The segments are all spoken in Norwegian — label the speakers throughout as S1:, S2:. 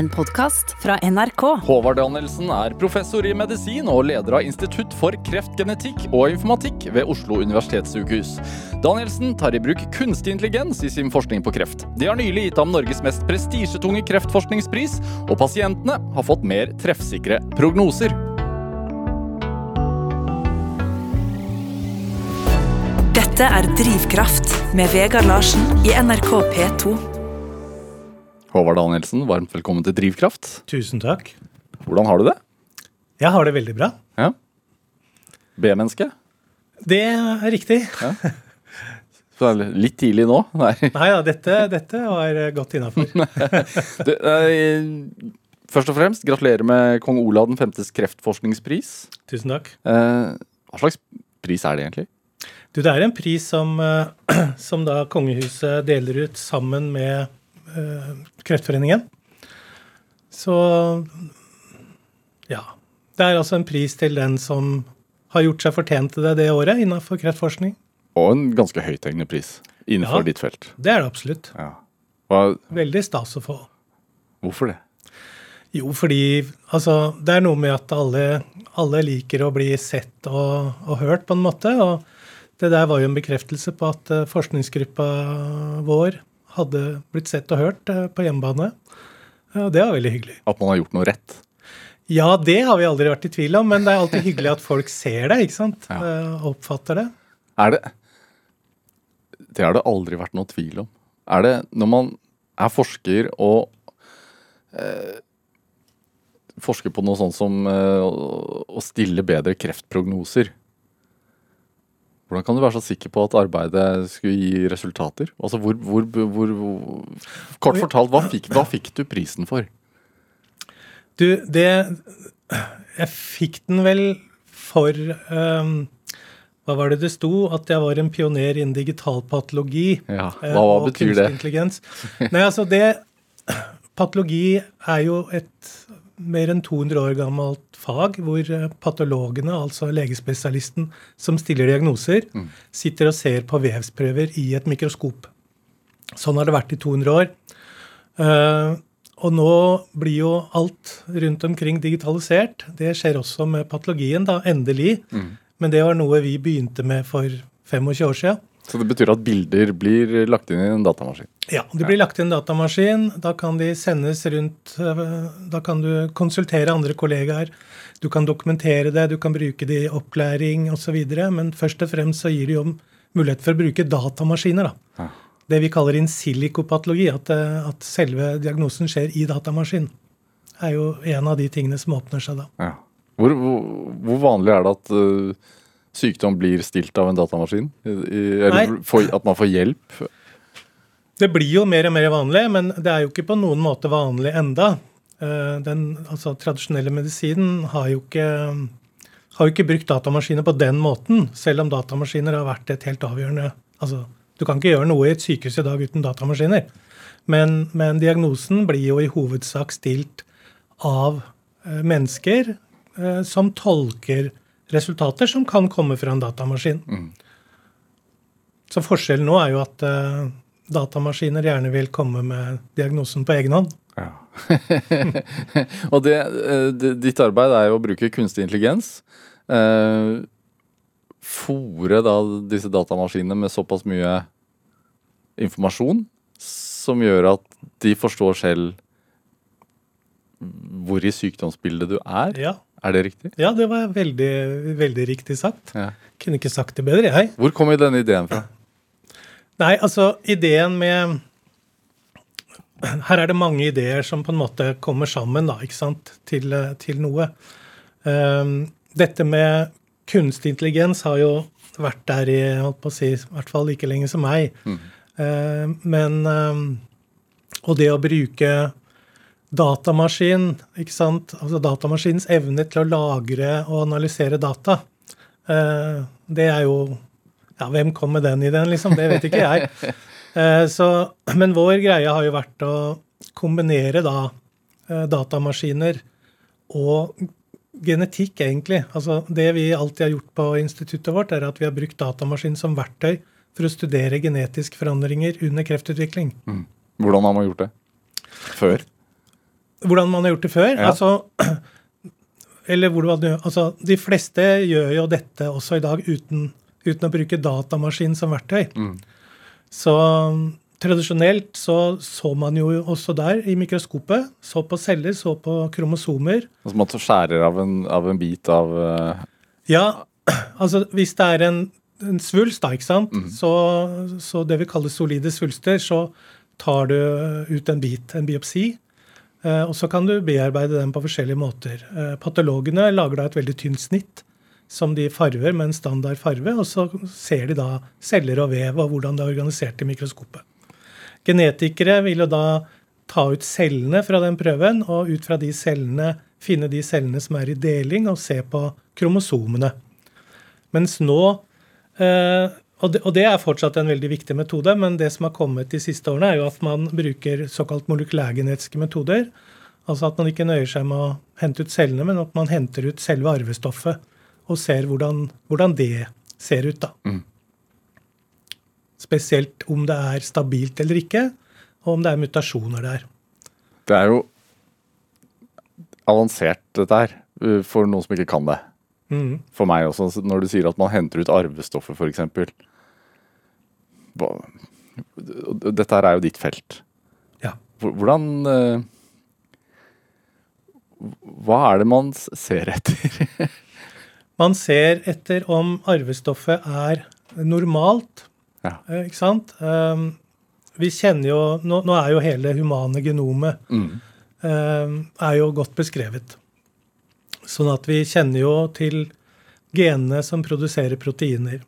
S1: en podkast fra NRK.
S2: Håvard Danielsen er professor i medisin og leder av Institutt for kreftgenetikk og informatikk ved Oslo universitetssykehus. Danielsen tar i bruk kunstig intelligens i sin forskning på kreft. De har nylig gitt ham Norges mest prestisjetunge kreftforskningspris, og pasientene har fått mer treffsikre prognoser.
S3: Dette er Drivkraft med Vegard Larsen i NRK P2.
S2: Håvard Danielsen, varmt velkommen til Drivkraft.
S4: Tusen takk.
S2: Hvordan har du det?
S4: Jeg har det veldig bra.
S2: Ja. B-menneske?
S4: Det er riktig.
S2: Så det er Litt tidlig nå? Nei.
S4: Nei dette, dette var godt innafor.
S2: Først og fremst, gratulerer med kong Olav den femtes kreftforskningspris.
S4: Tusen takk.
S2: Eh, hva slags pris er det egentlig?
S4: Du, det er en pris som, eh, som da kongehuset deler ut sammen med Kreftforeningen. Så ja. Det er altså en pris til den som har gjort seg fortjent til det det året innenfor kreftforskning.
S2: Og en ganske høythengende pris innenfor
S4: Ja.
S2: ditt felt.
S4: Det er det absolutt.
S2: Ja. Hva,
S4: Veldig stas å få.
S2: hvorfor det?
S4: Jo, fordi altså, det er noe med at alle, alle liker å bli sett og, og hørt, på en måte. Og det der var jo en bekreftelse på at eh, forskningsgruppa vår hadde blitt sett og hørt eh, på hjemmebane. og det var veldig hyggelig.
S2: At man har gjort noe rett?
S4: Ja, det har vi aldri vært i tvil om, men det er alltid hyggelig at folk ser det, ikke sant?
S2: Ja.
S4: Eh, Oppfatter det.
S2: Er det Det har det aldri vært noe tvil om. Er det når man er forsker og eh, forsker på noe sånt som eh, å- å stille bedre kreftprognoser Hvordan kan du være så sikker på at arbeidet skulle gi resultater? Altså hvor, hvor, hvor, hvor Kort fortalt, hva fikk, hva fikk du prisen for?
S4: Du, det Jeg fikk den vel for um, Hva var det det sto? At jeg var en pioner innen digital patologi.
S2: Ja,
S4: eh,
S2: hva, hva
S4: og
S2: betyr
S4: kunstig
S2: det?
S4: Intelligens. Nei, altså det Patologi er jo et mer enn 200 år gammelt fag hvor eh, patologene, altså legespesialisten som stiller diagnoser,
S2: Mm.
S4: sitter og ser på vevsprøver i et mikroskop. Sånn har det vært i 200 år. Eh, og nå blir jo alt rundt omkring digitalisert. Det skjer også med patologien, da, endelig.
S2: Mm.
S4: Men det var noe vi begynte med for 25 år siden.
S2: Så det betyr at bilder blir lagt inn i en datamaskin?
S4: Ja, De blir lagt inn i en datamaskin. Da kan de sendes rundt øh, Da kan du konsultere andre kollegaer. Du kan dokumentere det, du kan bruke det i opplæring osv. Men først og fremst så gir de jo mulighet for å bruke datamaskiner. da.
S2: Ja.
S4: Det vi kaller in silico-patologi. At, øh, at selve diagnosen skjer i datamaskin. er jo en av de tingene som åpner seg da.
S2: Ja. Hvor, hvor, hvor vanlig er det at uh, sykdom blir stilt av en datamaskin? Eller at man får hjelp?
S4: Det blir jo mer og mer vanlig, men det er jo ikke på noen måte vanlig enda. Eh, Den altså, tradisjonelle medisinen har jo ikke har jo ikke brukt datamaskiner på den måten, selv om datamaskiner har vært et helt avgjørende altså, Du kan ikke gjøre noe i et sykehus i dag uten datamaskiner. Men, men diagnosen blir jo i hovedsak stilt av eh, mennesker eh, som tolker resultater som kan komme fra en datamaskin. Så forskjellen nå er jo at uh, datamaskiner gjerne vil komme med diagnosen på egen hånd.
S2: Ja. og det, eh, det, ditt arbeid er jo å bruke kunstig intelligens. Uh, Fòre da disse datamaskinene med såpass mye informasjon som gjør at de forstår selv hvor i sykdomsbildet du er.
S4: Ja,
S2: Er det riktig?
S4: ja det var veldig, veldig riktig sagt.
S2: Ja.
S4: Kunne ikke sagt det bedre, jeg.
S2: Hvor kommer denne ideen fra?
S4: Nei, altså, ideen med Her er det mange ideer som på en måte kommer sammen, da, ikke sant, til, til noe. Um, dette med kunstig intelligens har jo vært der i holdt på å si, i hvert fall like lenge som meg. Eh, men um, Og det å bruke datamaskin, ikke sant, altså datamaskinens evne til å lagre og analysere data, eh, det er jo ja, hvem kom med den ideen, liksom? Det vet ikke jeg. Eh, så, men vår greie har jo vært å kombinere da eh, datamaskiner og genetikk, egentlig. Altså Det vi alltid har gjort på instituttet vårt, er at vi har brukt datamaskin som verktøy for å studere genetiske forandringer under kreftutvikling.
S2: Hvordan har man gjort det? Før?
S4: Hvordan man har gjort det før.
S2: Ja.
S4: Altså, eller du- altså, De fleste gjør jo dette også i dag uten, uten å bruke datamaskin som verktøy. Så um, tradisjonelt så så man jo også der i mikroskopet. Så på celler, så på kromosomer.
S2: Altså man skjærer av en, av en bit av uh...
S4: Ja, altså hvis det er en, en svulst, da, ikke sant, så, så det vi kaller solide svulster, så tar du ut en bit, en biopsi, og så kan du bearbeide den på forskjellige måter. Eh, patologene lager da et veldig tynt snitt som de farver med en standard farve, og så ser de da celler og vev og hvordan det er organisert i mikroskopet. Genetikere vil jo da ta ut cellene fra den prøven, og ut fra de cellene finne de cellene som er i deling, og se på kromosomene. Mens nå eh, og, det, og det er fortsatt en veldig viktig metode, men det som har kommet de siste årene, er jo at man bruker såkalt molekylærgenetiske metoder. Altså at man ikke nøyer seg med å hente ut cellene, men at man henter ut selve arvestoffet og ser hvordan, hvordan det ser ut. da. Spesielt om det er stabilt eller ikke, og om det er mutasjoner der.
S2: Det er jo avansert, dette her, for noen som ikke kan det.
S4: Mm.
S2: For meg også. Når du sier at man henter ut arvestoffet, f.eks. Dette her er jo ditt felt.
S4: Ja.
S2: Hvordan uh, Hva er det man ser etter?
S4: Man ser etter om arvestoffet er normalt.
S2: Ja.
S4: eh, Ikke sant? Um, vi kjenner jo Nå, nå er jo hele humane genomet
S2: Mm.
S4: um, er jo godt beskrevet. Sånn at vi kjenner jo til genene som produserer proteiner.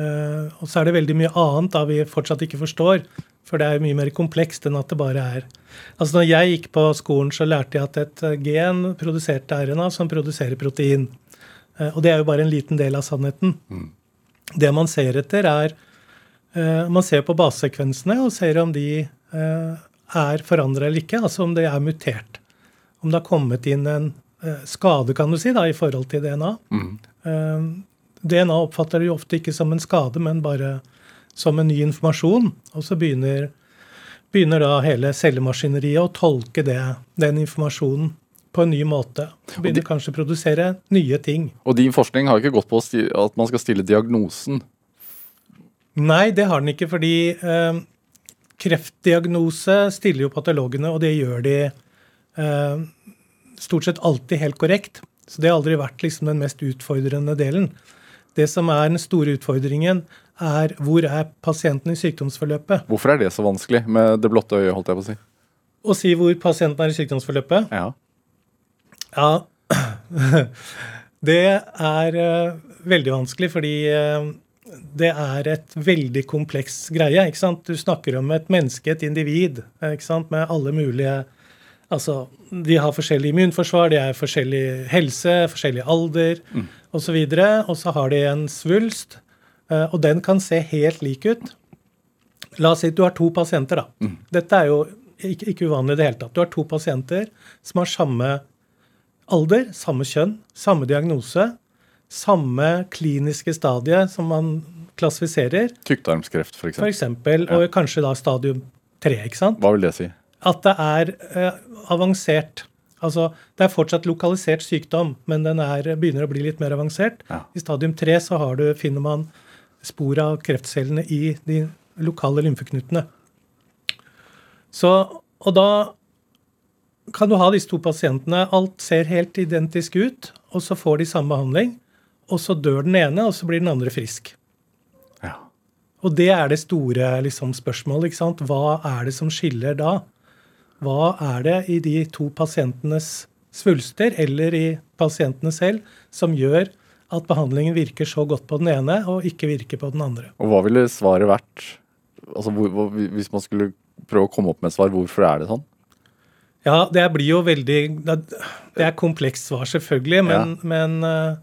S4: Eh, og så er det veldig mye annet da vi fortsatt ikke forstår. For det er mye mer komplekst enn at det bare er Altså når jeg gikk på skolen, så lærte jeg at et eh, gen produserte RNA som produserer protein. Eh, og det er jo bare en liten del av sannheten. Det man ser etter, er Man ser på basesekvensene og ser om de er forandra eller ikke. Altså om det er mutert. Om det har kommet inn en skade, kan du si, da, i forhold til DNA. Eh, DNA oppfatter det jo ofte ikke som en skade, men bare som en ny informasjon. Og så begynner, begynner da hele cellemaskineriet å tolke det, den informasjonen på en ny måte. Begynner kanskje å produsere nye ting.
S2: Og din forskning har ikke gått på at man skal stille diagnosen.
S4: Nei, det har den ikke, fordi eh, kreftdiagnose stiller jo patologene, og det gjør de eh, stort sett alltid helt korrekt. Så det har aldri vært liksom den mest utfordrende delen. Det som er den store utfordringen, er hvor er pasienten i sykdomsforløpet?
S2: Hvorfor er det så vanskelig med det blotte øyet, holdt jeg på å si?
S4: Å si hvor pasienten er i sykdomsforløpet,
S2: Ja.
S4: Ja, det er eh, veldig vanskelig, fordi eh, det er et veldig kompleks greie. ikke sant? Du snakker om et menneske, et individ, eh, ikke sant? med alle mulige Altså, de har forskjellig immunforsvar, de er forskjellig helse, forskjellig alder
S2: Mm.
S4: osv. Og så har de en svulst, eh, og den kan se helt lik ut. La oss si du har to pasienter, da. Dette er jo ikke, ikke uvanlig i det hele tatt. Du har to pasienter som har samme alder, samme kjønn, samme diagnose, samme kliniske stadie som man klassifiserer,
S2: Tykktarmskreft, f.eks.
S4: Ja. og kanskje da stadium 3, ikke sant?
S2: Hva vil det si?
S4: At det er eh, avansert. Altså, det er fortsatt lokalisert sykdom, men den er, begynner å bli litt mer avansert.
S2: Ja.
S4: I stadium 3 så har du, finner man spor av kreftcellene i de lokale lymfeknutene. Så, og da kan du ha disse to pasientene. Alt ser helt identisk ut, og så får de samme behandling. Og så dør den ene, og så blir den andre frisk.
S2: Ja.
S4: Og det er det store liksom, spørsmålet. ikke sant? Hva er det som skiller da? Hva er det i de to pasientenes svulster, eller i pasientene selv, som gjør at behandlingen virker så godt på den ene, og ikke virker på den andre?
S2: Og hva ville svaret vært? Altså, hvor, hvor, Hvis man skulle prøve å komme opp med et svar, hvorfor er det sånn?
S4: Ja, det blir jo veldig Det er komplekst svar, selvfølgelig, men, men eh,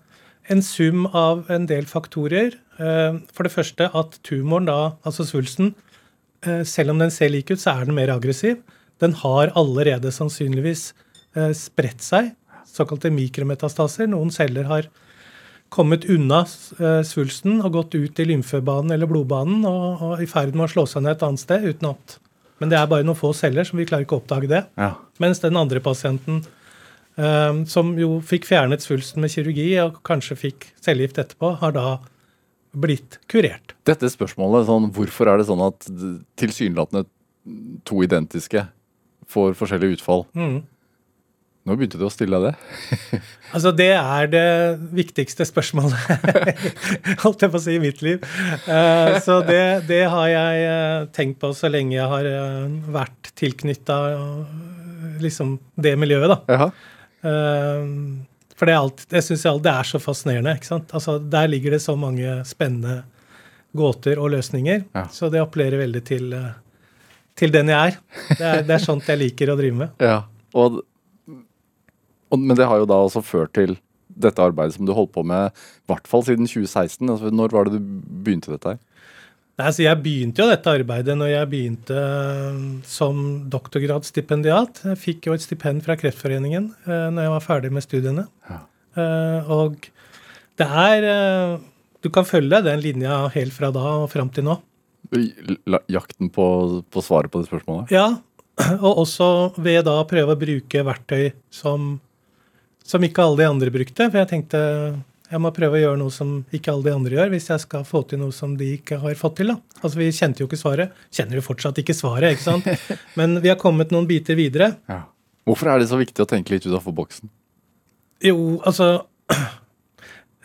S4: en sum av en del faktorer. Eh, for det første at tumoren, da, altså svulsten, eh, selv om den ser lik ut, så er den mer aggressiv. Den har allerede sannsynligvis eh, spredt seg, såkalte mikrometastaser. Noen celler har kommet unna eh, svulsten og gått ut i lymfebanen eller blodbanen og, og i ferd med å slå seg ned et annet sted uten at Men det er bare noen få celler, så vi klarer ikke å oppdage det.
S2: Ja.
S4: Mens den andre pasienten, eh, som jo fikk fjernet svulsten med kirurgi og kanskje fikk cellegift etterpå, har da blitt kurert.
S2: Dette spørsmålet, sånn, hvorfor er det sånn at tilsynelatende to identiske får forskjellige utfall?
S4: Mm.
S2: Nå begynte du å stille deg det.
S4: Altså, det er det viktigste spørsmålet, holdt jeg på å si, i mitt liv. Uh, Så det, det har jeg eh, tenkt på så lenge jeg har eh, vært tilknytta liksom det miljøet, da. Eh, For det, alt, det syns jeg alt- det er så fascinerende. ikke sant? Altså, Der ligger det så mange spennende gåter og løsninger.
S2: Ja.
S4: Så det appellerer veldig til, eh, til den jeg er. Det er, det er sånt jeg liker å drive med.
S2: Ja. Og, og, men det har jo da også ført til dette arbeidet som du holdt på med i hvert fall siden 2016. Altså, når var det du begynte dette her?
S4: Nei, så Jeg begynte jo dette arbeidet når jeg begynte eh, som doktorgradsstipendiat. Jeg fikk jo et stipend fra Kreftforeningen uh, når jeg var ferdig med studiene.
S2: Ja.
S4: Eh, og det er eh, Du kan følge den linja helt fra da og fram til nå.
S2: Jakten på, på svaret på det spørsmålet?
S4: Ja, og også ved da å prøve å bruke verktøy som, som ikke alle de andre brukte. For jeg tenkte jeg må prøve å gjøre noe som ikke alle de andre gjør, hvis jeg skal få til noe som de ikke har fått til. da. Altså Vi kjente jo ikke svaret. Kjenner jo fortsatt ikke svaret, ikke sant? Men vi har kommet noen biter videre.
S2: Ja. Hvorfor er det så viktig å tenke litt utafor boksen?
S4: Jo, altså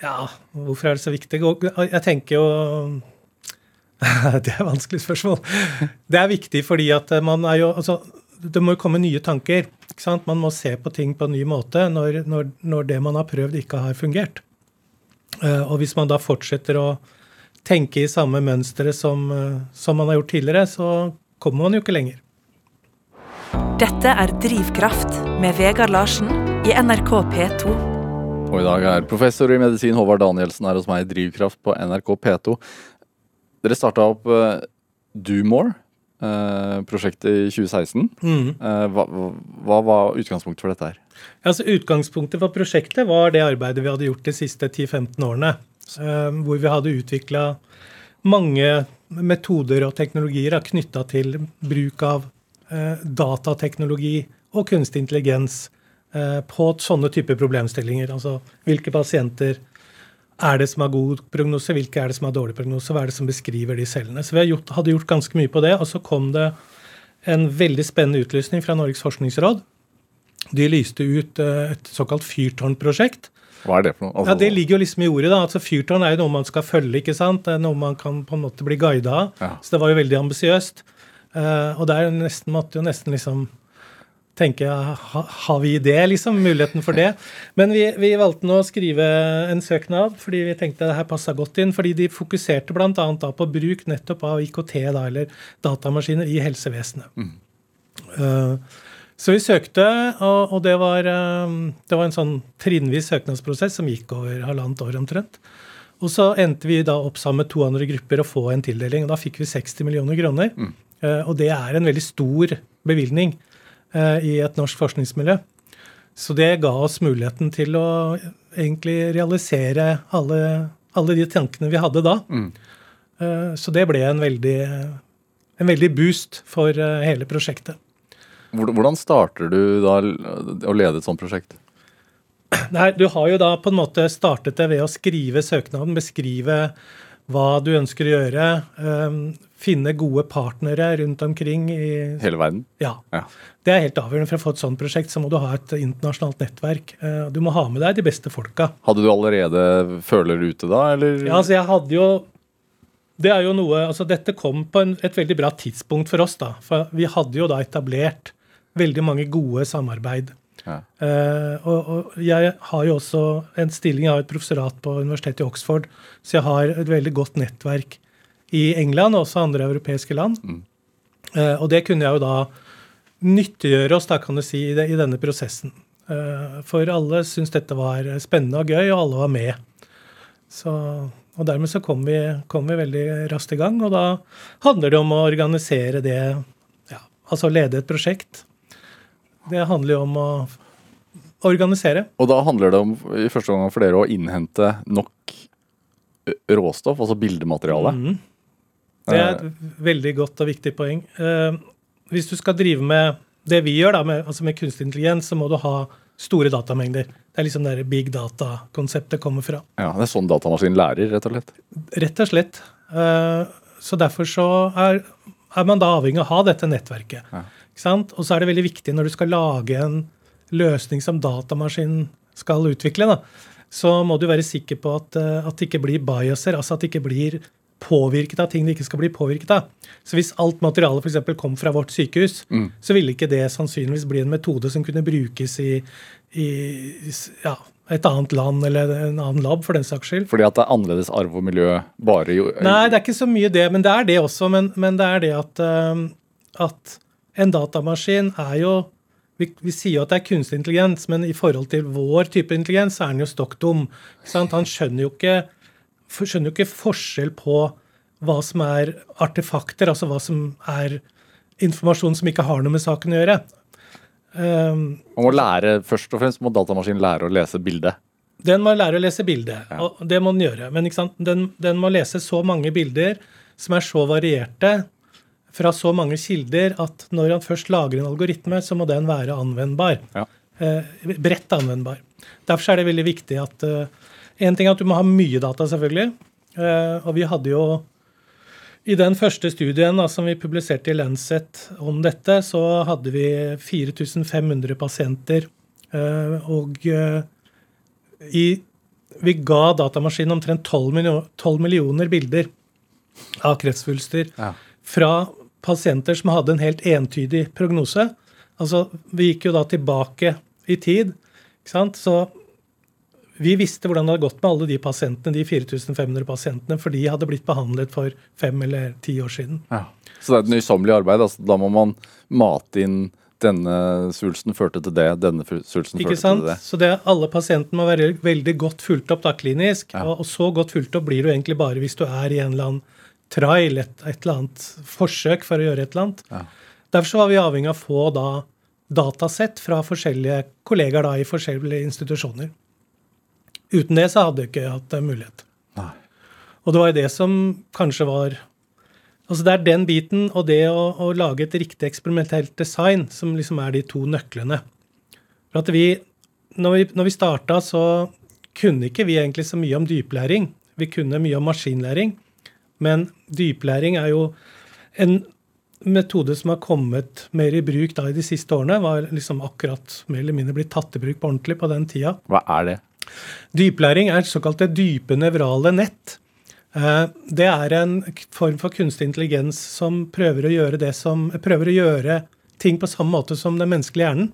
S4: Ja, hvorfor er det så viktig? Jeg tenker jo Det er et vanskelig spørsmål. Det er viktig fordi at man er jo Altså, det må jo komme nye tanker. ikke sant? Man må se på ting på en ny måte når, når, når det man har prøvd, ikke har fungert. Eh, Og hvis man da fortsetter å tenke i samme mønstre som, eh, som man har gjort tidligere, så kommer man jo ikke lenger.
S3: Dette er Drivkraft med Vegard Larsen i NRK P2.
S2: Og i dag er professor i medisin Håvard Danielsen her hos meg i Drivkraft på NRK P2. Dere starta opp uh, Do More, uh, prosjektet i 2016. Eh, hva, hva, hva var utgangspunktet for dette her?
S4: Altså, utgangspunktet for prosjektet var det arbeidet vi hadde gjort de siste 10-15 årene. hvor vi hadde utvikla mange metoder og teknologier knytta til bruk av datateknologi og kunstig intelligens på sånne typer problemstillinger. Altså hvilke pasienter er det som har god prognose, hvilke er det som har dårlig prognose, hva er det som beskriver de cellene. Så vi gjort, hadde gjort ganske mye på det, og så kom det en veldig spennende utlysning fra Norges forskningsråd. De lyste ut eh, et såkalt fyrtårnprosjekt.
S2: Hva er det for noe? Altså,
S4: Ja, Det ligger jo liksom i ordet. da, altså Fyrtårn er jo noe man skal følge, ikke sant? Det er noe man kan på en måte bli guida av.
S2: Ja.
S4: Så det var jo veldig ambisiøst. Eh, og der nesten, måtte jo nesten liksom tenke ha, Har vi det, liksom? Muligheten for det? Men vi, vi valgte nå å skrive en søknad fordi vi tenkte det her passa godt inn. Fordi de fokuserte bl.a. på bruk nettopp av IKT, da, eller datamaskiner, i helsevesenet. Eh, så vi søkte, og, og det, var, eh, det var en sånn trinnvis søknadsprosess som gikk over halvannet år omtrent. Og så endte vi da opp sammen med to andre grupper å få en tildeling. og Da fikk vi 60 millioner kroner. Eh, og det er en veldig stor bevilgning i et norsk forskningsmiljø. Så det ga oss muligheten til å egentlig realisere alle, alle de tankene vi hadde da. Mm. så det ble en veldig, en veldig boost for eh, hele prosjektet.
S2: Hvordan hvordan starter du da å lede et sånt prosjekt?
S4: Nei, du har jo da på en måte startet det ved å skrive søknaden, beskrive hva du ønsker å gjøre, øhm, finne gode partnere rundt omkring i
S2: Hele verden?
S4: Ja.
S2: Ja.
S4: Det er helt avgjørende for å få et sånt prosjekt. Så må du ha et internasjonalt nettverk. Eh, Du må ha med deg de beste folka.
S2: Hadde du allerede føler ute da, eller?
S4: Ja, altså jeg hadde jo Det er jo noe Altså dette kom på en, et veldig bra tidspunkt for oss, da. For vi hadde jo da etablert veldig mange gode samarbeid.
S2: Ja.
S4: Eh, og, og jeg har jo også en stilling, jeg har et professorat på universitetet i Oxford, så jeg har et veldig godt nettverk i England og også andre europeiske land. Eh, og det kunne jeg jo da nyttiggjøre oss, da kan du si, i, det, i denne prosessen. Uh, for alle syntes dette var spennende og gøy, og alle var med. Så, og dermed så kom vi, kom vi veldig raskt i gang, og da handler det om å organisere det, ja, altså lede et prosjekt. Det handler jo om å organisere.
S2: Og da handler det om i første omgang for dere å innhente nok råstoff, altså bildemateriale.
S4: Mm. Det er et veldig godt og viktig poeng. Eh, hvis du skal drive med det vi gjør, da, med, altså med kunstig intelligens, så må du ha store datamengder. Det er liksom der big data-konseptet kommer fra.
S2: Ja, Det er sånn datamaskinen lærer, rett og slett.
S4: Rett og slett. Eh, Så derfor så er, er man da avhengig av å ha dette nettverket.
S2: Ja.
S4: Og så er det veldig viktig når du skal lage en løsning som datamaskinen skal utvikle, da, så må du være sikker på at, eh, at det ikke blir biaser, altså at det ikke blir påvirket av ting det ikke skal bli påvirket av. Så hvis alt materialet f.eks. kom fra vårt sykehus, så ville ikke det sannsynligvis bli en metode som kunne brukes i, i ja, et annet land eller en annen lab, for den saks skyld.
S2: Fordi at det er annerledes arv og miljø bare i
S4: Nei, det er ikke så mye det, men det er det også. Men, men det er det at, um, at en datamaskin er jo vi, vi sier jo at det er kunstig intelligens, men i forhold til vår type intelligens så er den jo stokk dum. Han skjønner jo ikke, skjønner jo ikke forskjell på hva som er artefakter, altså hva som er informasjon som ikke har noe med saken å gjøre. Um,
S2: Man må lære, Først og fremst må datamaskinen lære å lese bildet.
S4: Den må lære å lese bildet, og det må den gjøre. Men? Den, den må lese så mange bilder som er så varierte fra så mange kilder at når han først lager en algoritme, så må den være anvendbar.
S2: Ja.
S4: Eh, bredt anvendbar. Derfor er det veldig viktig at eh, En ting er at du må ha mye data, selvfølgelig. Eh, og vi hadde jo i den første studien da, som vi publiserte i Lancet om dette, så hadde vi 4500 pasienter. eh, og eh, i, vi ga datamaskinen omtrent 12, millioner, 12 millioner bilder av kreftsvulster
S2: Ja.
S4: fra pasienter som hadde en helt entydig prognose. Altså, Vi gikk jo da tilbake i tid. ikke sant? Så vi visste hvordan det hadde gått med alle de pasientene, de 4500 pasientene, for de hadde blitt behandlet for fem eller ti år siden.
S2: Ja. Så det er et nøysommelig arbeid. Altså, da må man mate inn denne svulsten førte til det, denne svulsten førte
S4: sant?
S2: til det.
S4: Så det, alle pasientene må være veldig godt fulgt opp da klinisk.
S2: Ja.
S4: Og, og så godt fulgt opp blir du egentlig bare hvis du er i en eller annen trial, et, et eller annet forsøk for å gjøre et eller annet.
S2: Ja.
S4: Derfor så var vi avhengig av å få da datasett fra forskjellige kollegaer da i forskjellige institusjoner. Uten det så hadde jeg ikke hatt eh, mulighet.
S2: Nei.
S4: Og det var jo det som kanskje var Altså Det er den biten og det å, å lage et riktig eksperimentelt design som liksom er de to nøklene. For at vi, når vi, når vi starta, så kunne ikke vi egentlig så mye om dyplæring. Vi kunne mye om maskinlæring, men dyplæring er jo en metode som har kommet mer i bruk da i de siste årene. Var liksom akkurat mer eller mindre blitt tatt i bruk på ordentlig på den tida.
S2: Hva er det?
S4: Dyplæring er såkalte dype nevrale nett. Eh, Det er en form for kunstig intelligens som prøver å gjøre det som prøver å gjøre ting på samme måte som den menneskelige hjernen.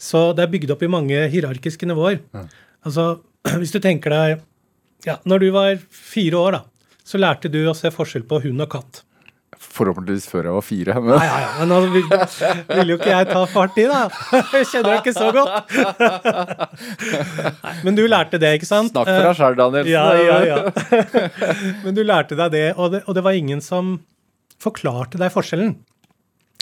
S4: Så det er bygd opp i mange hierarkiske nivåer. Altså, hvis du tenker deg ja, Når du var fire år, da, så lærte du å se forskjell på hund og katt.
S2: Forhåpentligvis før jeg var fire. Men
S4: nei, ja, men nå vil, vil jo ikke jeg ta fart i, da. Jeg kjenner deg ikke så godt. Men du lærte det, ikke sant?
S2: snakk for deg sjøl, Daniel.
S4: Ja, ja, ja. Men du lærte deg det og, det, og det var ingen som forklarte deg forskjellen.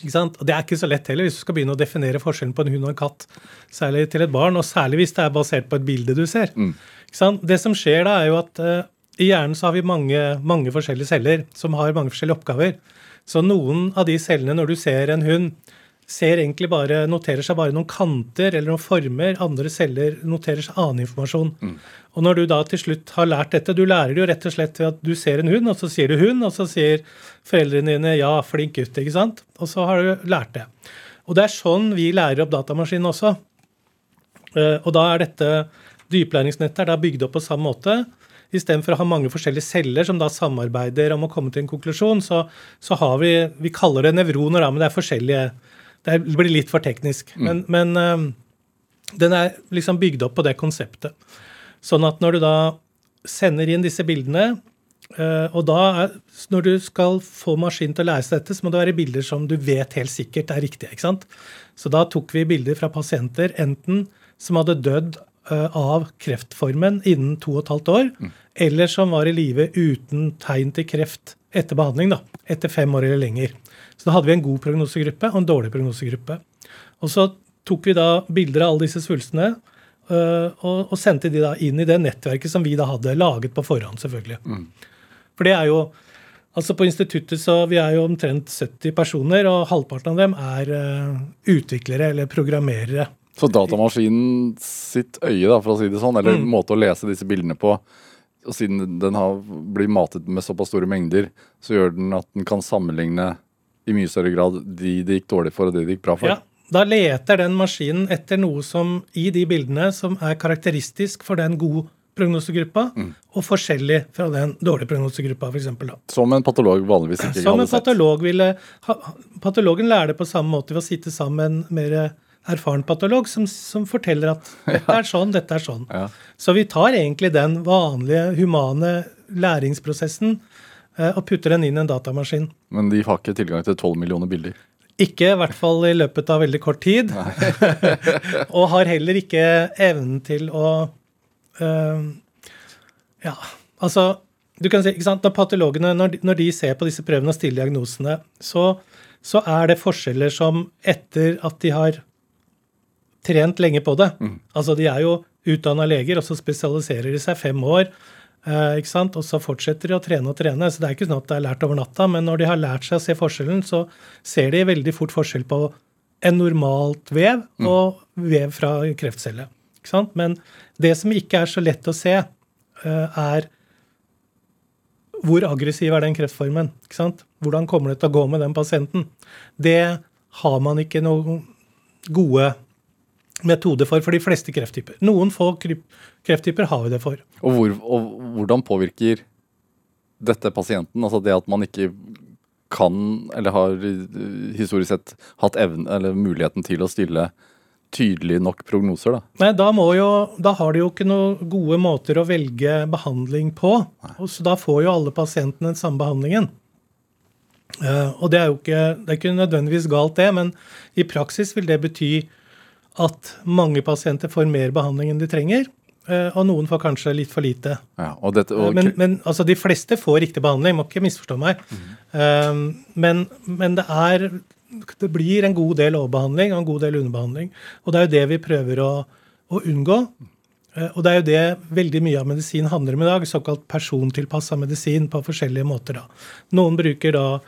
S4: Ikke sant? Og det er ikke så lett heller hvis du skal begynne å definere forskjellen på en hund og en katt. Særlig til et barn, og særlig hvis det er basert på et bilde du ser. Ikke sant? Det som skjer da, er jo at eh, i hjernen så har vi mange, mange forskjellige celler som har mange forskjellige oppgaver. Så noen av de cellene, når du ser en hund, ser egentlig bare, noterer seg bare noen kanter eller noen former. Andre celler noterer seg annen informasjon. Og når du da til slutt har lært dette Du lærer det jo rett og slett ved at du ser en hund, og så sier du hund, og så sier foreldrene dine 'ja, flink gutt', ikke sant? Og så har du lært det. Og det er sånn vi lærer opp datamaskinen også. Eh, Og da er dette dyplæringsnettet er da bygd opp på samme måte. Istedenfor å ha mange forskjellige celler som da samarbeider om å komme til en konklusjon, så, så har vi Vi kaller det nevroner, da, men det er forskjellige Det blir litt for teknisk. Men, men eh, den er liksom bygd opp på det konseptet. Sånn at når du da sender inn disse bildene, eh, og da er, når du skal få maskinen til å lære seg dette, så må det være bilder som du vet helt sikkert er riktige. ikke sant? Så da tok vi bilder fra pasienter enten som hadde dødd av kreftformen innen to og et halvt år, eller som var i live uten tegn til kreft etter behandling, da, etter fem år eller lenger. Så da hadde vi en god prognosegruppe og en dårlig prognosegruppe. Og så tok vi da bilder av alle disse svulstene øh, og, og sendte de da inn i det nettverket som vi da hadde laget på forhånd, selvfølgelig. For det er jo Altså På instituttet så vi er jo omtrent 70 personer, og halvparten av dem er uh, utviklere eller programmerere.
S2: Så datamaskinen sitt øye, da, for å si det sånn, eller
S4: Mm.
S2: måte å lese disse bildene på, og siden den har blir matet med såpass store mengder, så gjør den at den kan sammenligne i mye større grad de det gikk dårlig for, og de det gikk bra for.
S4: Ja, Da leter den maskinen etter noe som i de bildene som er karakteristisk for den gode prognosegruppa,
S2: Mm.
S4: og forskjellig fra den dårlige prognosegruppa, f.eks.
S2: Som en patolog vanligvis ikke
S4: Som
S2: hadde
S4: en patolog ville ha, Patologen lærer det på samme måte ved å sitte sammen mer erfaren patolog som, som forteller at dette er sånn, dette er sånn.
S2: Ja.
S4: Så vi tar egentlig den vanlige humane læringsprosessen eh, og putter den inn i en datamaskin.
S2: Men de har ikke tilgang til 12 millioner bilder.
S4: Ikke i hvert fall i løpet av veldig kort tid. og har heller ikke evnen til å eh, Ja, altså du kan si, ikke sant, Når patologene når de, når de ser på disse prøvene og stiller diagnosene, så, så er det forskjeller som etter at de har trent lenge på det Altså de er jo utdanna leger, og så spesialiserer de seg fem år. Eh, ikke sant? Og så fortsetter de å trene og trene. Så det er ikke sånn at det er lært over natta, men når de har lært seg å se forskjellen, så ser de veldig fort forskjell på en normalt vev og vev fra kreftcelle. Ikke sant? Men det som ikke er så lett å se, eh, er hvor aggressiv er den kreftformen? Ikke sant? Hvordan kommer det til å gå med den pasienten? Det har man ikke noen gode metoder for for de fleste krefttyper. Noen få krefttyper har vi det for.
S2: Og, hvor, og hvordan påvirker dette pasienten? Altså det at man ikke kan, eller har eh, historisk sett hatt evne, eller muligheten til å stille tydelige nok prognoser, da.
S4: Nei, da, må jo, da har de jo ikke noen gode måter å velge behandling på. Og så da får jo alle pasientene den samme behandlingen. Uh, og det er jo ikke, det er ikke nødvendigvis galt, det, men i praksis vil det bety at mange pasienter får mer behandling enn de trenger. eh, og noen får kanskje litt for lite.
S2: Ja, og dette, og,
S4: Men, men altså, de fleste får riktig behandling, må ikke misforstå meg. Um, men, men det er Det blir en god del overbehandling og en god del underbehandling. Og det er jo det vi prøver å, å unngå. Eh, Og det er jo det veldig mye av medisin handler om i dag. Såkalt persontilpassa medisin på forskjellige måter. da. Noen bruker da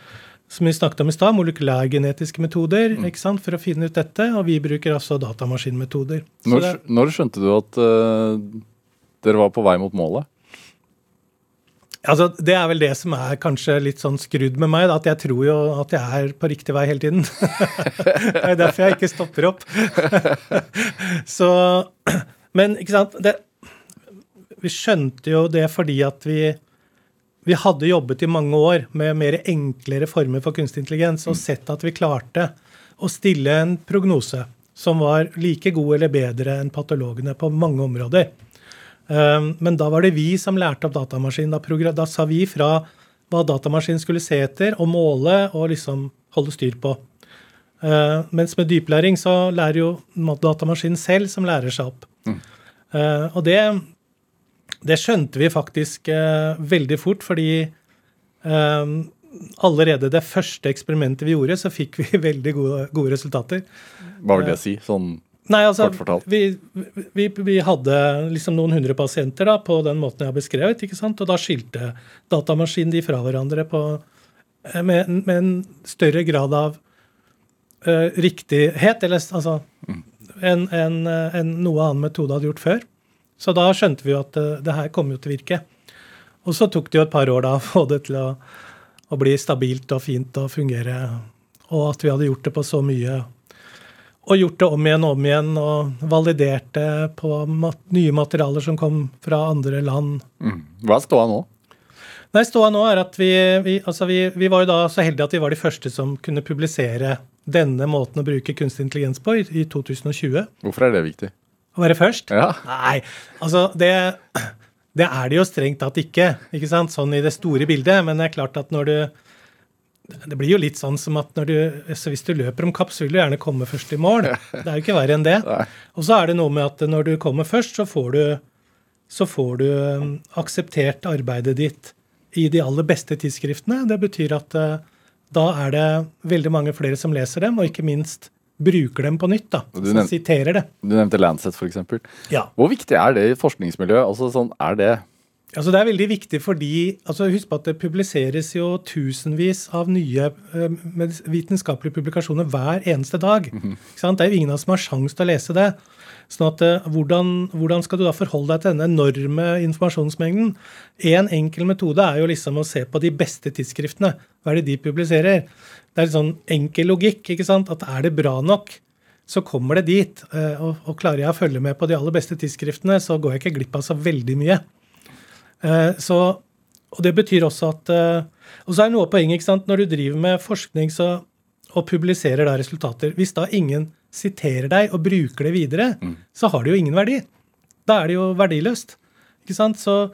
S4: som vi snakket om i stad, molekylærgenetiske metoder ikke sant, for å finne ut dette. Og vi bruker altså datamaskinmetoder.
S2: Når,
S4: det-
S2: når skjønte du at uh, dere var på vei mot målet?
S4: Altså, Det er vel det som er kanskje litt sånn skrudd med meg, da, at jeg tror jo at jeg er på riktig vei hele tiden. det er derfor jeg ikke stopper opp. Så, Men ikke sant det, Vi skjønte jo det fordi at vi, vi hadde jobbet i mange år med mer enklere former for kunstig intelligens og sett at vi klarte å stille en prognose som var like god eller bedre enn patologene på mange områder. Um, Men da var det vi som lærte opp datamaskinen. Da, da sa vi fra hva datamaskinen skulle se etter og måle og liksom holde styr på. Uh, mens med dyplæring så lærer jo datamaskinen selv som lærer seg opp. Mm. og det, det skjønte vi faktisk uh, veldig fort, fordi um, allerede det første eksperimentet vi gjorde, så fikk vi veldig gode, gode resultater.
S2: Hva vil det si? Sånn
S4: Nei, altså,
S2: Kort fortalt.
S4: vi, vi, vi hadde liksom noen hundre pasienter da, på den måten jeg har beskrevet, ikke sant? og da skilte datamaskinen de fra hverandre på, eh, med, med en større grad av uh, riktighet, eller altså enn enn, en, en, noe annen metode hadde gjort før. Så da skjønte vi jo at eh, det her kom jo til å virke. Og så tok det jo et par år da å få det til å, å bli stabilt og fint og fungere, og at vi hadde gjort det på så mye og gjort det om igjen og om igjen og validert det på mat nye materialer som kom fra andre land.
S2: mm. Hva er ståa nå?
S4: Nei, Ståa nå er at vi, vi, altså vi, vi var jo da så heldige at vi var de første som kunne publisere denne måten å bruke kunstig intelligens på i, i 2020.
S2: Hvorfor er det viktig?
S4: Å være først?
S2: Ja.
S4: Nei, altså det, det er det jo strengt tatt ikke, ikke sant? sånn i det store bildet. Men det er klart at når du Det blir jo litt sånn som at når du, så hvis du løper om kapp, så vil du gjerne komme først i mål. Det er jo ikke verre enn det. Og så er det noe med at når du kommer først, så får du, så får du um, akseptert arbeidet ditt i de aller beste tidsskriftene. Det betyr at eh, da er det veldig mange flere som leser dem, og ikke minst bruker dem på nytt. da,
S2: du nevnte-
S4: siterer det.
S2: Du nevnte Lancet, f.eks.
S4: Ja.
S2: Hvor viktig er det i forskningsmiljøet? Altså, sånn, er det
S4: Altså Det er veldig viktig fordi altså Husk på at det publiseres jo tusenvis av nye uh, vitenskapelige publikasjoner hver eneste dag. Mm -hmm. Det er jo ingen av oss som har sjanse til å lese det. Sånn at uh, hvordan, hvordan, skal du da forholde deg til denne enorme informasjonsmengden? En enkel metode er jo liksom å se på de beste tidsskriftene. Hva er det de publiserer? Det er en sånn enkel logikk. ikke sant? At er det bra nok, så kommer det dit. Uh, og, og klarer jeg å følge med på de aller beste tidsskriftene, så går jeg ikke glipp av så veldig mye. Eh, så, og det betyr også at eh, Og så er det noe av poenget. ikke sant? Når du driver med forskning så, og publiserer da resultater Hvis da ingen siterer deg og bruker det videre, mm. så har det jo ingen verdi. Da er det jo verdiløst. ikke sant? Så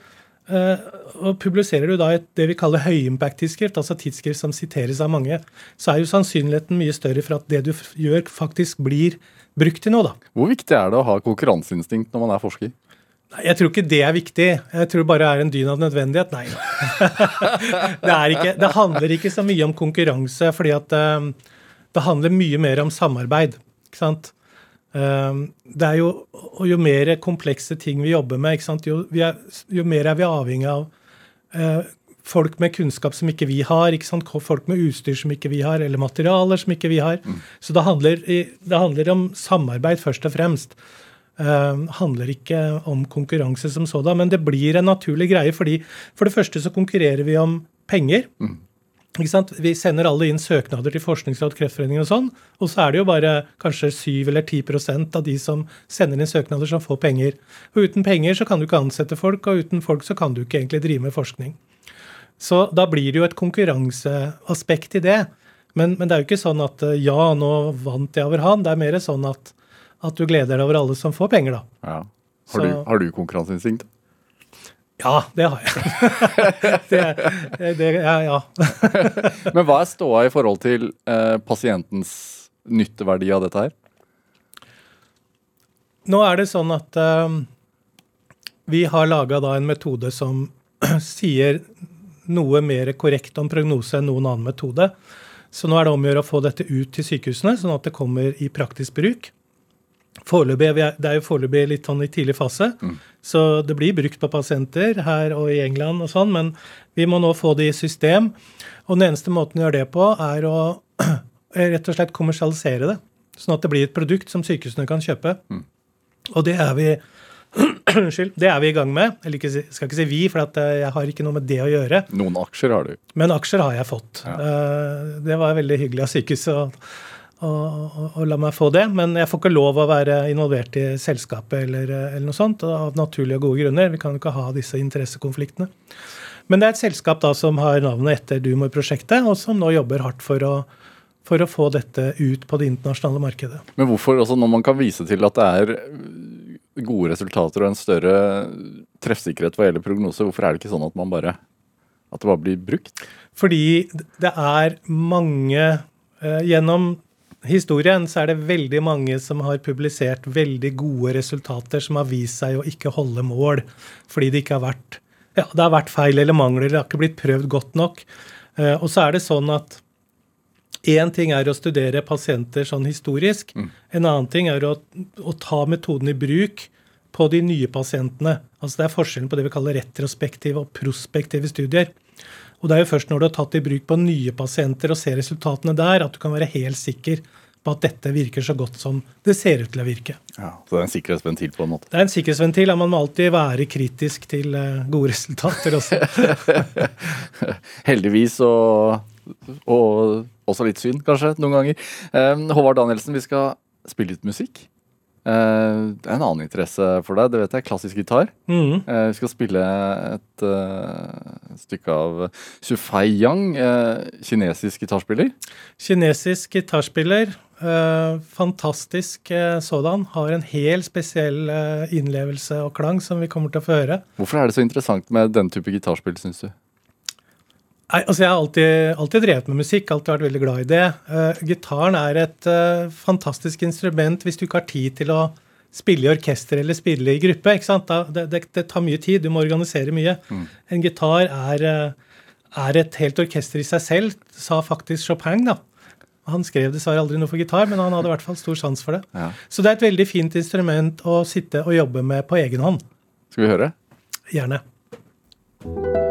S4: og Publiserer du da et, det vi kaller høyimpact-tidsskrift, altså tidsskrift som siteres av mange, så er jo sannsynligheten mye større for at det du gjør, faktisk blir brukt til noe. da.
S2: Hvor viktig er det å ha konkurranseinstinkt når man er forsker?
S4: Nei, Jeg tror ikke det er viktig. Jeg tror det bare er en dyn av nødvendighet. Nei. det, ikke, det, handler ikke så mye om konkurranse, fordi at um, det handler mye mer om samarbeid. ikke sant? Um, det er jo, jo mer komplekse ting vi jobber med? Jo, er, jo mer er vi avhengig av eh, folk med kunnskap som ikke vi har, ikke folk med utstyr som ikke vi har, eller materialer som ikke vi har. Mm. Så det handler, det handler om samarbeid først og fremst. Uh, handler ikke om konkurranse som sådan, men det blir en naturlig greie. fordi For det første så konkurrerer vi om penger. Mm. Vi sender alle inn søknader til Forskningsråd, Kreftforeningen og sånn, og så er det jo bare kanskje 7 eller 10% av de som sender inn søknader, som får penger. Og uten penger så kan du ikke ansette folk, og uten folk så kan du ikke egentlig drive med forskning. Så da blir det jo et konkurranseaspekt i det. Men, men det er jo ikke sånn at ja, nå vant jeg over han. Det er mer sånn at at du gleder deg over alle som får penger, da.
S2: Ja. Har, du, har du konkurranseinstinkt?
S4: Ja, det har jeg. det, det, ja, ja.
S2: Men hva er ståa i forhold til eh, pasientens nytteverdi av dette her?
S4: Nå er det sånn at eh, vi har laga en metode som sier noe mer korrekt om prognose enn noen annen metode. Så nå er det om å gjøre å få dette ut til sykehusene, sånn at det kommer i praktisk bruk. Foreløpig, Det er jo foreløpig litt sånn i tidlig fase, mm. så det blir brukt på pasienter her og i England og sånn, men vi må nå få det i system. Og den eneste måten å gjøre det på, er å rett og slett kommersialisere det. Sånn at det blir et produkt som sykehusene kan kjøpe. Mm. Og det er vi Unnskyld. Det er vi i gang med. Eller Jeg skal ikke si vi, for eh, jeg har ikke noe med det å gjøre.
S2: Noen aksjer har du.
S4: Men aksjer har jeg fått. Ja. Eh, det var veldig hyggelig av sykehuset og, la meg få det. Men jeg får ikke lov å være involvert i selskapet eller, eller noe sånt, av naturlige og gode grunner. Vi kan jo ikke ha disse interessekonfliktene. Men det er et selskap da som har navnet etter Dumor-prosjektet, og som nå jobber hardt for å, for å få dette ut på det internasjonale markedet.
S2: Men hvorfor, altså når man kan vise til at det er gode resultater og en større treffsikkerhet hva gjelder prognose, hvorfor er det ikke sånn at man bare at det bare blir brukt?
S4: Fordi det er mange eh, Gjennom historien så er det veldig mange som har publisert veldig gode resultater som har vist seg å ikke holde mål fordi det ikke har vært ja, det har vært feil eller mangler, det har ikke blitt prøvd godt nok. Eh, og så er det sånn at én ting er å studere pasienter sånn historisk. Mm. En annen ting er å, å, ta metoden i bruk på de nye pasientene. Altså Det er forskjellen på det vi kaller retrospektive og prospektive studier. Og det er jo først når du har tatt i bruk på nye pasienter og ser resultatene der, at du kan være helt sikker på at dette virker så godt som det ser ut til å virke.
S2: Ja, Så det er en sikkerhetsventil på en måte?
S4: Det er en sikkerhetsventil. Ja, Man må alltid være kritisk til eh, gode resultater også.
S2: Heldigvis og, og, også litt synd, kanskje, noen ganger. Um, Håvard Danielsen, vi skal spille litt musikk. Det er en annen interesse for deg, det vet jeg. Klassisk gitar. Mm. Uh, vi skal spille et uh, stykke av Sufei Yang, kinesisk gitarspiller.
S4: Kinesisk gitarspiller. fantastisk sådan. Har en helt spesiell innlevelse og klang som vi kommer til å få høre.
S2: Hvorfor er det så interessant med den type gitarspill, syns du?
S4: Nei, altså Jeg har alltid, alltid, drevet med musikk, alltid vært veldig glad i det. Uh, gitaren er et uh, fantastisk instrument hvis du ikke har tid til å spille i orkester eller spille i gruppe. ikke sant? Da, det, det, det, tar mye tid, du må organisere mye. Mm. En gitar er, uh, er, et helt orkester i seg selv, sa faktisk Chopin. da. Han skrev dessverre aldri noe for gitar, men han hadde i hvert fall stor sans for det. Ja. Så det er et veldig fint instrument å sitte og jobbe med på egen hånd.
S2: Skal vi høre?
S4: Gjerne.
S2: Ja,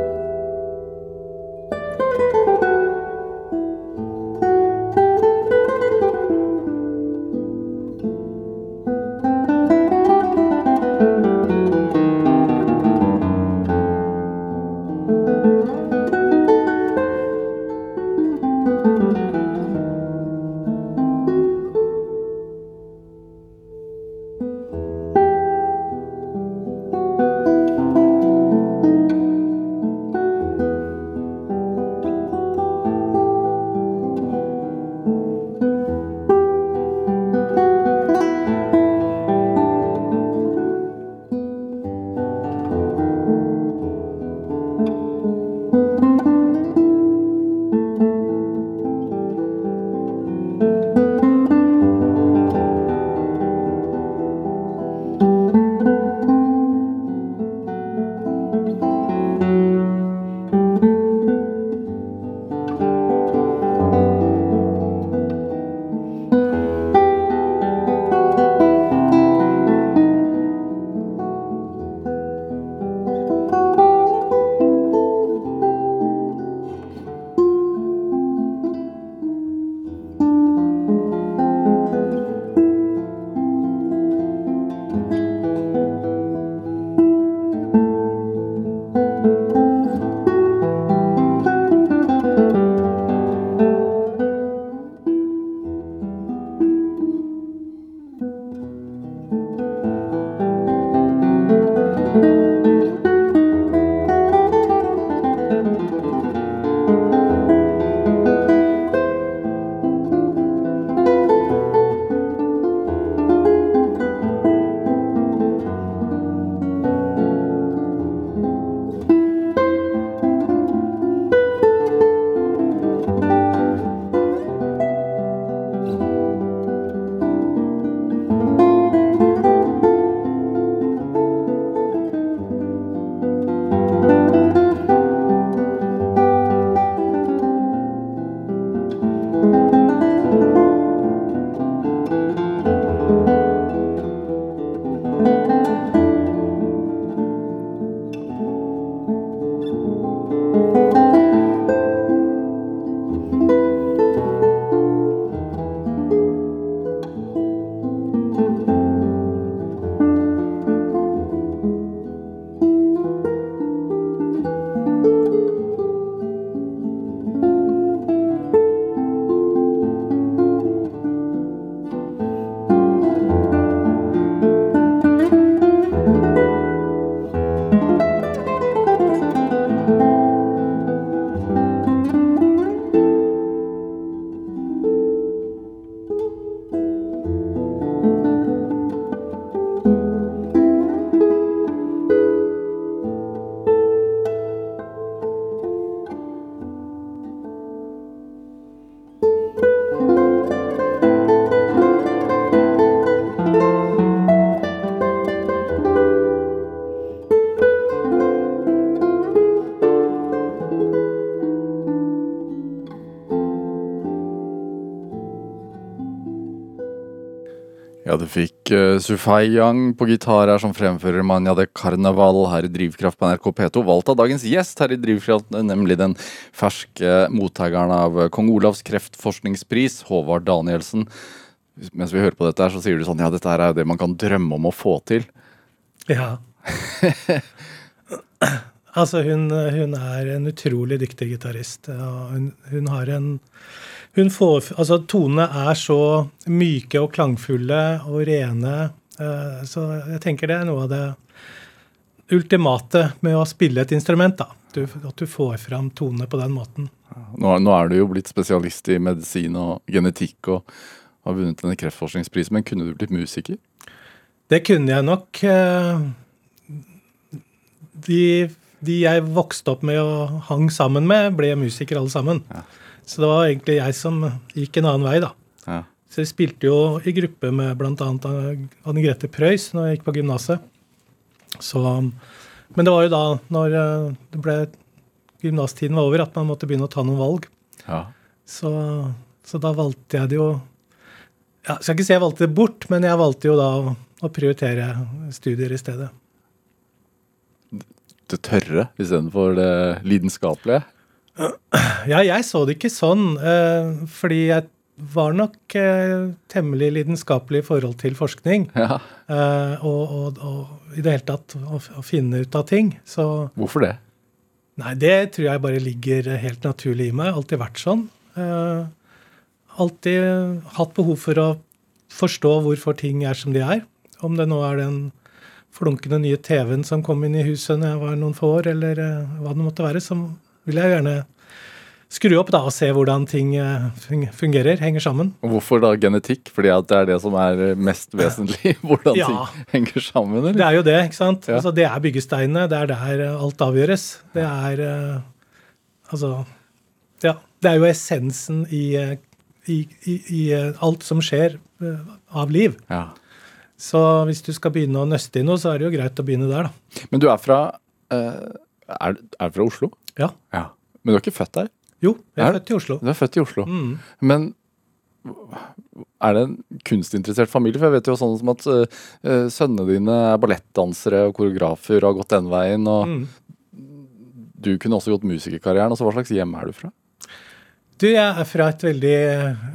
S2: Sufai Yang på gitar her som fremfører Manja de Carnaval her i Drivkraft på NRK P2. Valgt av dagens gjest her i Drivkraft, nemlig den ferske mottakeren av kong Olavs kreftforskningspris, Håvard Danielsen. Mens vi hører på dette, her, så sier du sånn Ja, dette her er jo det man kan drømme om å få til.
S4: Ja. altså, hun, hun, er en utrolig dyktig gitarist. Hun, hun har en hun får, altså Tonene er så myke og klangfulle og rene. Eh, så jeg tenker det er noe av det ultimate med å spille et instrument. da. Du, at du får fram tonene på den måten.
S2: Nå, nå, er du jo blitt spesialist i medisin og genetikk og har vunnet denne kreftforskningsprisen, men kunne du blitt musiker?
S4: Det kunne jeg nok. Eh, de, de jeg vokste opp med og hang sammen med, ble musikere alle sammen. Ja. Så det var egentlig jeg som gikk en annen vei, da. Ja. Så jeg spilte jo i gruppe med bl.a. Anne Grete Preus når jeg gikk på gymnaset. Men det var jo da, når eh, det ble gymnastiden var over, at man måtte begynne å ta noen valg. Ja. Så, så, da valgte jeg det jo ja, skal ikke si jeg valgte det bort, men jeg valgte jo da å, å prioritere studier i stedet.
S2: Det tørre istedenfor det lidenskapelige?
S4: Ja, jeg så det ikke sånn, eh, fordi jeg var nok eh, temmelig lidenskapelig i forhold til forskning.
S2: Ja.
S4: Eh, og, og, og i det hele tatt å, å finne ut av ting. Så
S2: Hvorfor det?
S4: Nei, det tror jeg bare ligger helt naturlig i meg. Alltid vært sånn. Alltid hatt behov for å forstå hvorfor ting er som de er. Om det nå er den flunkende nye TV-en som kom inn i huset når jeg var noen få år, eller hva det måtte være, så vil jeg gjerne skru opp da og se hvordan ting eh, fungerer, henger sammen.
S2: Og hvorfor da genetikk? Fordi at det er det som er mest vesentlig? Hvordan
S4: Ja.
S2: ting henger sammen,
S4: Det er jo det, ikke sant?
S2: Ja.
S4: Altså, det er byggesteinene. Det er der eh, alt avgjøres. Det er eh, Altså Ja. Det er jo essensen i, eh, i, i, i eh, alt som skjer eh, av liv.
S2: Ja.
S4: Så hvis du skal begynne å nøste i noe, så er det jo greit å begynne der, da.
S2: Men du er fra eh, er, er fra Oslo?
S4: Ja.
S2: Ja. Men du er ikke født der?
S4: Jo, jeg
S2: Er
S4: er født i Oslo.
S2: Du er født i Oslo.
S4: Mm.
S2: Men er det en kunstinteressert familie? For jeg vet jo sånn som at eh, sønnene dine er ballettdansere og koreografer og har gått den veien. Og
S4: Mm.
S2: du kunne også gått musikerkarrieren. Altså, hva slags hjem er du fra?
S4: Du, jeg er fra et veldig eh,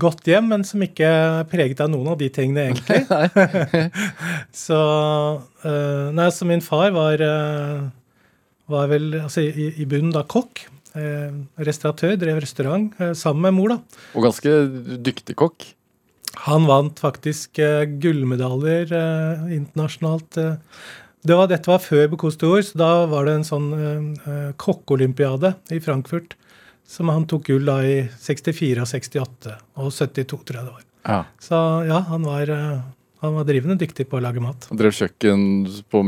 S4: godt hjem, men som ikke er preget av noen av de tingene, egentlig. så uh, Nei, så min far var, eh, var vel altså, i, i bunnen da kokk. eh, restauratør, drev restaurant eh, sammen med mor, da.
S2: Og ganske dyktig kokk.
S4: Han vant faktisk eh, gullmedaljer eh, internasjonalt. eh. Det var, dette var før Bocuse d'Or, så da var det en sånn eh, eh, kokkeolympiade i Frankfurt. Som han tok gull da i 64 og 68 og 72, tror jeg det var.
S2: Ja.
S4: Så ja, han var, han var drivende dyktig på å lage mat.
S2: Han drev kjøkken på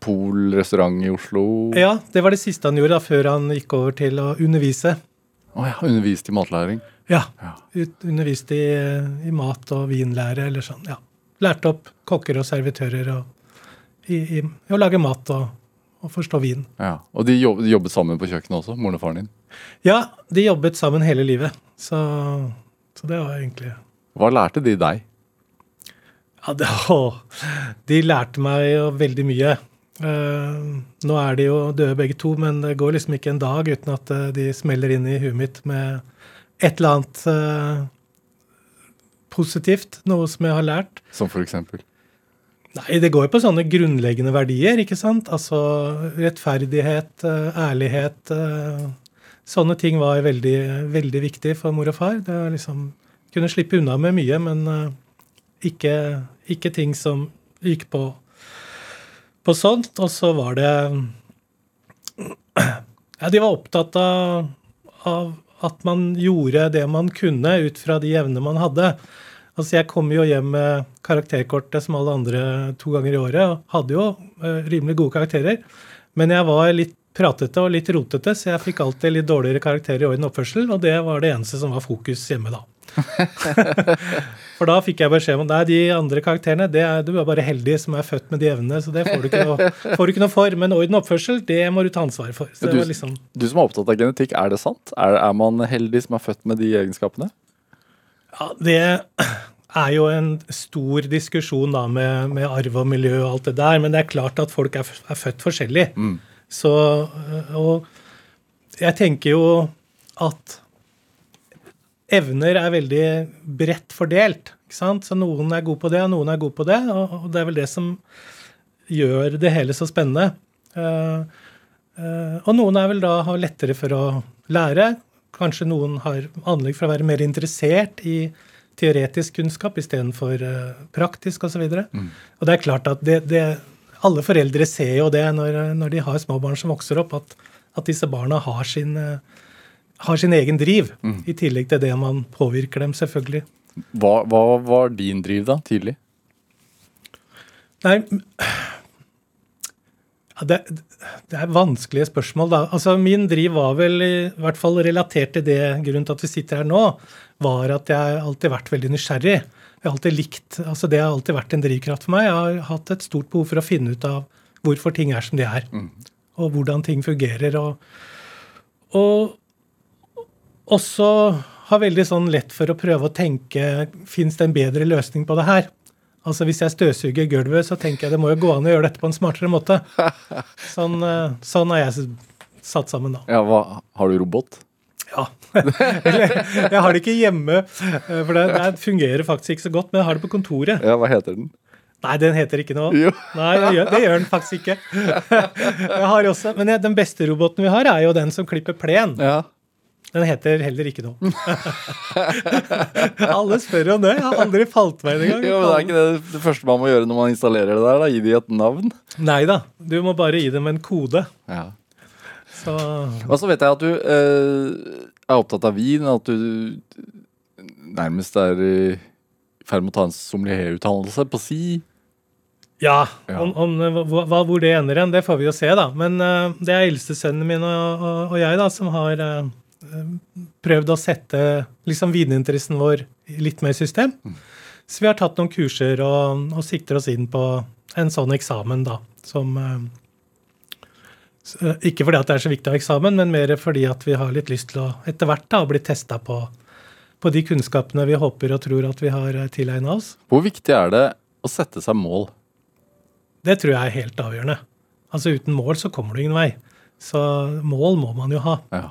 S2: Metropol restaurant i Oslo.
S4: Ja, det var det siste han gjorde da, før han gikk over til å undervise.
S2: Å ja, undervist i matlæring.
S4: Ja,
S2: Ja.
S4: ut, underviste i, i mat og vinlære eller sånn. ja. Lærte opp kokker og servitører og, i, i, å lage mat og, og forstå vin.
S2: Ja. Og de jobb, de jobbet sammen på kjøkkenet også, moren og faren din.
S4: Ja, de jobbet sammen hele livet, så, så det var egentlig
S2: Hva lærte de deg?
S4: Ja, det, å, de lærte meg veldig mye. Eh, nå er de jo døde begge to, men det går liksom ikke en dag uten at eh, de smeller inn i huet mitt med et eller annet eh, positivt. Noe som jeg har lært.
S2: Som for eksempel?
S4: Nei, det går jo på sånne grunnleggende verdier, ikke sant? Altså rettferdighet, ærlighet. Sånne ting var veldig, veldig viktig for mor og far. Det var liksom Kunne slippe unna med mye, men ikke, ikke ting som gikk på, på sånt. Og så var det Ja, de var opptatt av, av at man gjorde det man kunne ut fra de evnene man hadde. Altså, Jeg kom jo hjem med karakterkortet som alle andre to ganger i året, og hadde jo eh, rimelig gode karakterer. Men jeg var litt pratete og litt rotete, så jeg fikk alltid litt dårligere karakterer i orden oppførsel, og det var det eneste som var fokus hjemme da. For da fikk jeg beskjed om nei, de andre karakterene det er, du er bare heldig som er født med de evnene, så det får du ikke noe, får du ikke noe for. Men orden oppførsel, det må du ta ansvaret for. Så
S2: du-
S4: var liksom,
S2: Du som er opptatt av genetikk, er det sant? Er, er man heldig som er født med de egenskapene?
S4: Ja, Det er jo en stor diskusjon da med, med arv og miljø og alt det der, men det er klart at folk er, er født forskjellig. Så, øh, og jeg tenker jo at evner er veldig bredt fordelt. ikke sant? Så noen er gode på det, og noen er gode på det. Og det er vel det som gjør det hele så spennende. Eh, eh, og noen er vel da har lettere for å lære. Kanskje noen har anlegg for å være mer interessert i teoretisk kunnskap istedenfor uh, praktisk osv. Og, så og det er klart at det, det, alle foreldre ser jo det når, når de har små barn som vokser opp, at, at disse barna har sin, eh, har sin egen driv. I tillegg til det man påvirker dem, selvfølgelig.
S2: Hva, hva var din driv da, tidlig?
S4: Nei, det, det er vanskelige spørsmål, da. Altså, Min driv var vel i hvert fall relatert til det grunnen til at vi sitter her nå, var at jeg har alltid vært veldig nysgjerrig. Jeg har alltid likt, altså Det har alltid vært en drivkraft for meg. Jeg har hatt et stort behov for å finne ut av hvorfor ting er som de er, og hvordan ting fungerer. og, og også har veldig sånn lett for å prøve å tenke fins det en bedre løsning på det her. Altså Hvis jeg støvsuger gulvet, så tenker jeg det må jo gå an å gjøre dette på en smartere måte. Sånn, eh, sånn er jeg satt sammen, da.
S2: Ja, hva, Har du robot?
S4: Ja. Eller, jeg har det ikke hjemme, eh, for det, det fungerer faktisk ikke så godt. Men jeg har det på kontoret.
S2: Ja, hva heter den?
S4: Nei, den heter ikke noe.
S2: Jo.
S4: Nei, det gjør, det gjør den faktisk ikke. Jeg har også, men den beste roboten vi har, er jo den som klipper plen.
S2: Ja.
S4: Den heter heller ikke noe. Alle spør om det. Jeg har aldri falt meg inn engang.
S2: Jo, men det er ikke det, det første man må gjøre når man installerer det der? da, Gi de et navn?
S4: Nei da. Du må bare gi dem en kode.
S2: Ja.
S4: Så
S2: Og så vet jeg at du eh, er opptatt av vin, at du nærmest er i ferd med å ta en sommelierutdannelse på si.
S4: ja,
S2: Ja.
S4: om, om hva, hva- hvor det ender hen, det får vi jo se, da. Men uh, det er eldste sønnen min og, og, og jeg da, som har eh, prøvd å sette liksom vininteressen vår litt mer i system. Så vi har tatt noen kurser og, og sikter oss inn på en sånn eksamen, da, som eh, eh, Ikke fordi at det er så viktig ha eksamen, men mer fordi at vi har litt lyst til å etter hvert da, bli testa på, på de kunnskapene vi håper og tror at vi har tilegna oss.
S2: Hvor viktig er det å sette seg mål?
S4: Det tror jeg er helt avgjørende. Altså Uten mål så kommer du ingen vei. Så mål må man jo ha.
S2: Ja.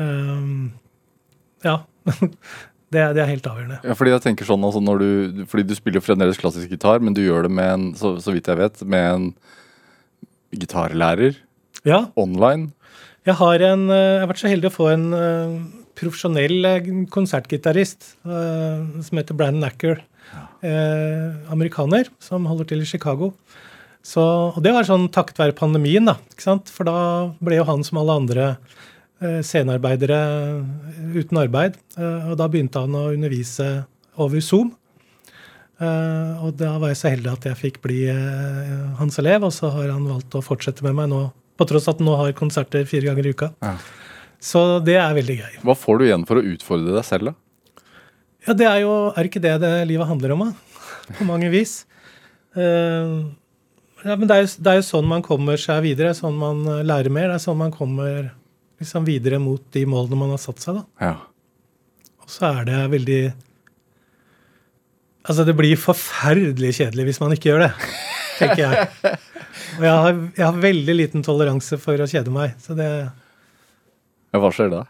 S4: Ehm, ja. det, er, det er helt avgjørende.
S2: Ja, fordi jeg tenker sånn altså du, fordi du spiller jo fremdeles klassisk gitar, men du gjør det med en, så, så vidt jeg vet, med en gitarlærer
S4: Ja,
S2: online.
S4: jeg har, en, eh, jeg har vært så heldig å få en eh, profesjonell eh, konsertgitarist som heter Brandon Acker. Eh, amerikaner som holder til i Chicago. Så, og det var sånn takket være pandemien, da. For da ble jo han som alle andre scenearbeidere eh, uten arbeid. Eh, og da begynte han å undervise over Zoom. Eh, og da var jeg så heldig at jeg fikk bli eh, hans elev, og så har han valgt å fortsette med meg nå, på tross at han nå har konserter fire ganger i uka.
S2: Ja.
S4: Så det er veldig gøy.
S2: Hva får du igjen for å utfordre deg selv, da?
S4: Ja, det er jo Er ikke det det livet handler om, da? På mange vis. Eh, ja, men det er, jo, det er jo sånn man kommer seg videre. Sånn man eh, lærer mer. Det er sånn man kommer liksom videre mot de målene man har satt seg. da.
S2: Ja.
S4: Og så er det veldig Altså, det blir forferdelig kjedelig hvis man ikke gjør det, tenker jeg. Og jeg har, jeg har veldig liten toleranse for å kjede meg. Så det
S2: ja hva skjer da?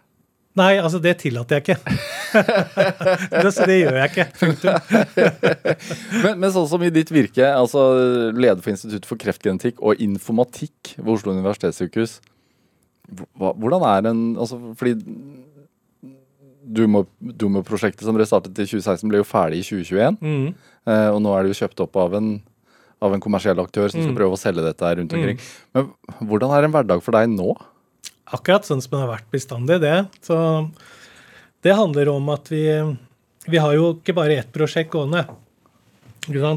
S4: Nei, altså, det tillater jeg ikke. det, så det gjør jeg ikke. Punktum.
S2: Men, men sånn som i ditt virke, altså leder for Institutt for kreftgenetikk og informatikk ved Oslo universitetssykehus. Hvordan er en altså, Fordi Dumo-prosjektet som ble startet i 2016, ble jo ferdig i 2021.
S4: Mm.
S2: Eh, og nå er det jo kjøpt opp av en, av en kommersiell aktør som skal
S4: Mm.
S2: prøve å selge dette her rundt omkring. Men hvordan er en hverdag for deg nå?
S4: Akkurat sånn som den har vært bestandig, det. Så det handler om at vi Vi har jo ikke bare ett prosjekt gående.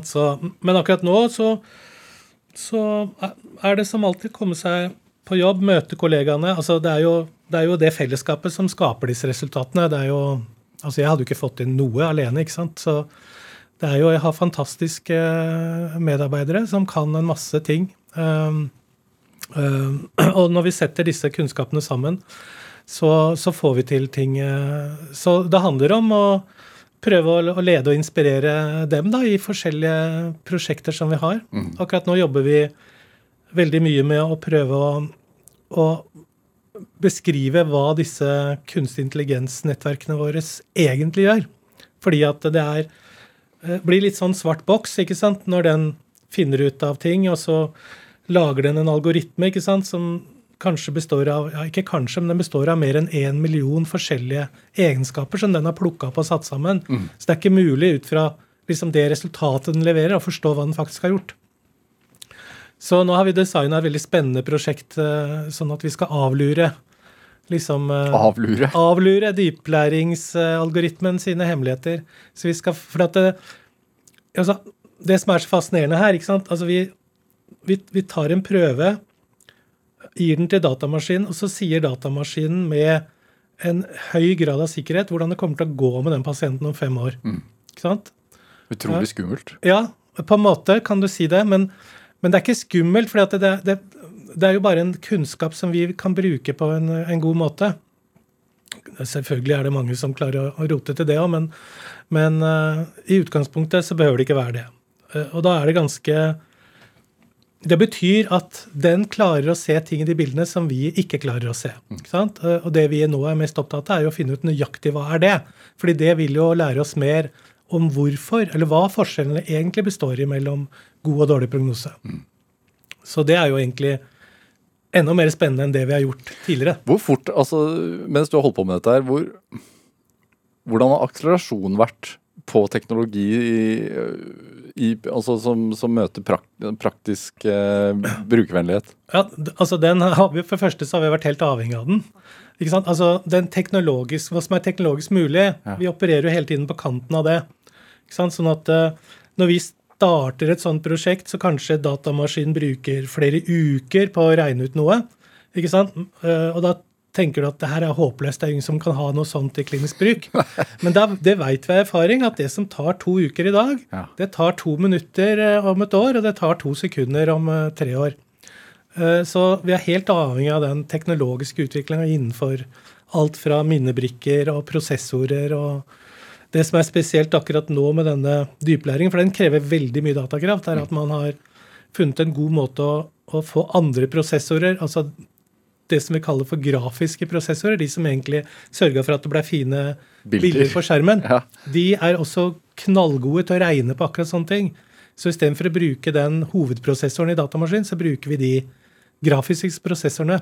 S4: Så, men akkurat nå så, så er det som alltid komme seg på jobb, møte kollegaene. Altså det, er jo, det er jo det fellesskapet som skaper disse resultatene. Det er jo, altså Jeg hadde jo ikke fått til noe alene. ikke sant? Så det er jo, Jeg har fantastiske medarbeidere som kan en masse ting. Um, um, og når vi setter disse kunnskapene sammen, så, så får vi til ting. eh, Så det handler om å prøve å, å lede og inspirere dem da, i forskjellige prosjekter som vi har. Akkurat nå jobber vi veldig mye med å prøve å, å beskrive hva disse kunstig intelligens-nettverkene våre egentlig gjør. Fordi at det er, eh, blir litt sånn svart boks ikke sant? når den finner ut av ting, og så lager den en algoritme ikke sant? som kanskje består av ja, ikke kanskje, men den består av mer enn én million forskjellige egenskaper som den har plukka opp og satt sammen. Så det er ikke mulig ut fra liksom, det resultatet den leverer, å forstå hva den faktisk har gjort. Så nå har vi designa et veldig spennende prosjekt eh, sånn at vi skal avlure liksom eh,
S2: Avlure?
S4: avlure dyplæringsalgoritmen sine hemmeligheter. Så vi skal, for at det, altså, det som er så fascinerende her ikke sant? Altså vi, vi, vi tar en prøve, gir den til datamaskinen, og så sier datamaskinen med en høy grad av sikkerhet hvordan det kommer til å gå med den pasienten om fem år. Ikke sant?
S2: Utrolig skummelt.
S4: Ja, på en måte kan du si det, men, men det er ikke skummelt. For det, det, det er jo bare en kunnskap som vi kan bruke på en, en god måte. Selvfølgelig er det mange som klarer å, rote til det òg, men, men uh, i utgangspunktet så behøver det ikke være det. Uh, og da er det ganske Det betyr at den klarer å se ting i de bildene som vi ikke klarer å se. Eh, Og det vi nå er mest opptatt av, er jo å finne ut nøyaktig hva er det. Fordi det vil jo lære oss mer om hvorfor, eller hva forskjellene egentlig består i mellom god og dårlig prognose. Så det er jo egentlig enda mer spennende enn det vi har gjort tidligere.
S2: Hvor fort, altså, mens du har holdt på med dette her, hvor, hvordan har akselerasjonen vært på teknologi i, i, altså som, som møter prakt, praktisk eh, brukervennlighet?
S4: Ja, altså den har vi, For det første så har vi vært helt avhengig av den. Ikke sant? Altså den teknologisk, Hva som er teknologisk mulig.
S2: Ja.
S4: Vi opererer jo hele tiden på kanten av det. Sånn at eh, når vi starter et sånt prosjekt, så kanskje datamaskinen bruker flere uker på å regne ut noe. Ikke sant? Eh, og da tenker du at det her er håpløst, det er ingen som kan ha noe sånt i klinisk bruk. Men da, det vet vi av erfaring, at det som tar to uker i dag,
S2: Ja.
S4: det tar to minutter eh, om et år, og det tar to sekunder om tre år. Så vi er helt avhengig av den teknologiske utviklinga innenfor alt fra minnebrikker og prosessorer og det som er spesielt akkurat nå med denne dyplæringen, for den krever veldig mye datakraft, er at man har funnet en god måte å, å få andre prosessorer, altså det som vi kaller for grafiske prosessorer, de som egentlig sørga for at det ble fine
S2: Bilder.
S4: bilder på skjermen,
S2: Ja.
S4: de er også knallgode til å regne på akkurat sånne ting. Så istedenfor å bruke den hovedprosessoren i datamaskinen, så bruker vi de grafiske prosessorene.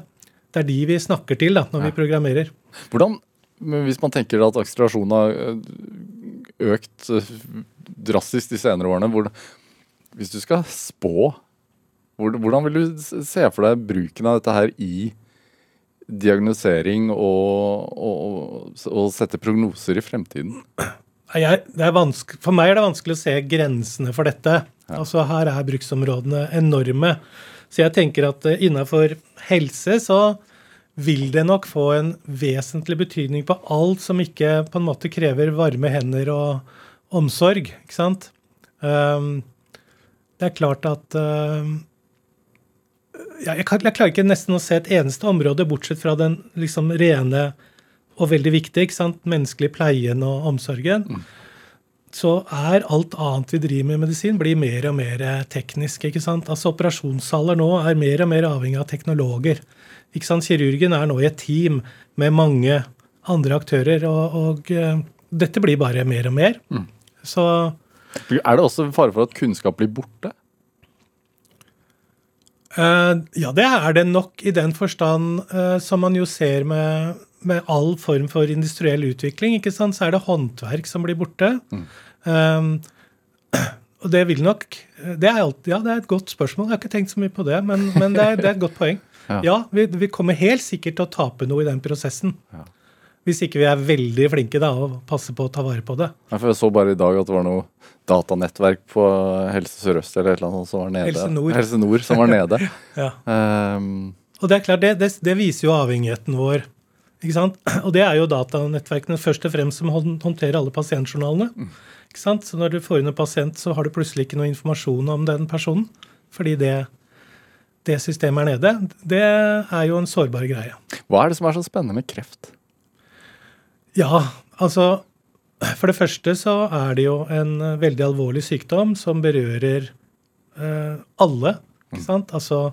S4: Det er de vi snakker til da, når vi programmerer.
S2: Hvordan, men hvis man tenker at akselerasjonen har øh, økt øh, drastisk de senere årene, hvor, hvis du skal spå, hvor, hvordan vil du se for deg bruken av dette her i diagnosering og, og, og sette prognoser i fremtiden?
S4: Jeg, det er for meg er det vanskelig å se grensene for dette. Altså Her er bruksområdene enorme. Så jeg tenker at uh, innafor helse så vil det nok få en vesentlig betydning på alt som ikke på en måte krever varme hender og omsorg. ikke sant? Um, det er klart at uh, jeg, jeg, kan, jeg klarer ikke nesten å se et eneste område bortsett fra den liksom rene og veldig viktige ikke sant? menneskelig pleien og omsorgen. Så er alt annet vi driver med i medisin, blir mer og mer teknisk. ikke sant? Altså Operasjonssaler nå er mer og mer avhengig av teknologer. Ikke sant? Kirurgen er nå i et team med mange andre aktører, og, og eh, dette blir bare mer og mer. Så
S2: Er det også fare for at kunnskap blir borte?
S4: Uh, ja, det er det nok i den forstand uh, som man jo ser med, med all form for industriell utvikling. ikke sant? Så er det håndverk som blir borte. Eh, og det vil nok det er, alltid, ja, det er et godt spørsmål. Jeg har ikke tenkt så mye på det, men, men det, er, det er et godt poeng.
S2: Ja.
S4: Ja, vi, vi kommer helt sikkert til å tape noe i den prosessen.
S2: Ja.
S4: Hvis ikke vi er veldig flinke da, og passer på å ta vare på det.
S2: Ja, for Jeg så bare i dag at det var noe datanettverk på Helse Sør-Øst eller et eller annet som var nede.
S4: Helse Nord.
S2: Helse Nord som var nede.
S4: Ja.
S2: Um,
S4: Og det er klart, det, det, det viser jo avhengigheten vår. ikke sant? Og det er jo datanettverkene først og fremst som håndterer alle pasientjournalene. ikke sant? Så når du får inn en pasient, så har du plutselig ikke noe informasjon om den personen. Fordi det, det systemet er nede. Det er jo en sårbar greie.
S2: hva er det som er så spennende med kreft?
S4: Ja, altså For det første så er det jo en veldig alvorlig sykdom som berører eh, alle. ikke sant? Altså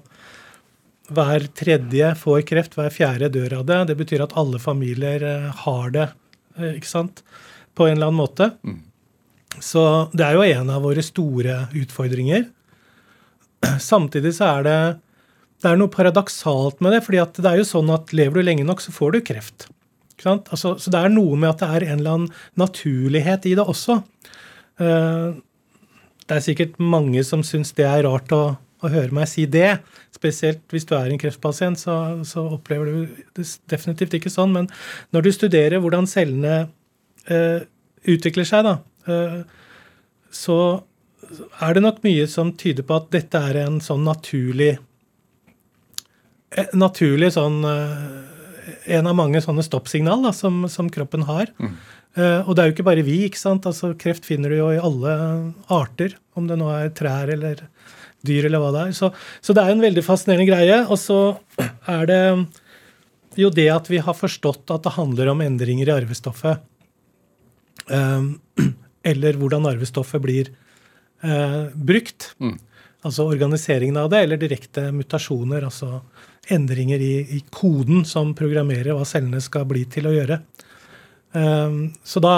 S4: hver tredje får kreft, hver fjerde dør av det. Det betyr at alle familier eh, har det, eh, ikke sant? På en eller annen måte. Så det er jo en av våre store utfordringer. Samtidig så er det det er noe paradoksalt med det. fordi det er jo sånn at lever du lenge nok, så får du kreft. Altså, så det er noe med at det er en eller annen naturlighet i det også. Eh, det er sikkert mange som syns det er rart å, å høre meg si det. Spesielt hvis du er en kreftpasient, så, så opplever du det definitivt ikke sånn. Men når du studerer hvordan cellene eh, utvikler seg, da, eh, så er det nok mye som tyder på at dette er en sånn naturlig eh, Naturlig sånn eh, En av mange sånne stoppsignal da, som, som kroppen har. Eh, og det er jo ikke bare vi. ikke sant? Altså, kreft finner du jo i alle arter, om det nå er trær eller dyr eller hva det er. Så, så det er en veldig fascinerende greie. Og så er det jo det at vi har forstått at det handler om endringer i arvestoffet. Eh, eller hvordan arvestoffet blir eh, brukt.
S2: Mm.
S4: Altså organiseringen av det, eller direkte mutasjoner, altså endringer i, i koden som programmerer hva cellene skal bli til å gjøre. Eh, så da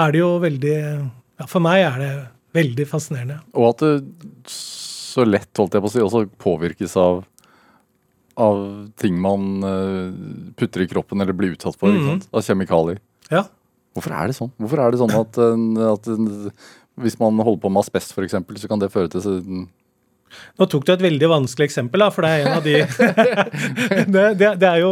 S4: er det jo veldig ja, For meg er det veldig fascinerende.
S2: Og at det så lett, holdt jeg på å si, også påvirkes av av ting man eh, putter i kroppen eller blir utsatt for. sant? Av kjemikalier.
S4: Ja.
S2: Hvorfor er det sånn? Hvorfor er det sånn at, at hvis man holder på med asbest f.eks., så kan det føre til
S4: Nå tok du et veldig vanskelig eksempel, da, for det er en av de det, det, det er jo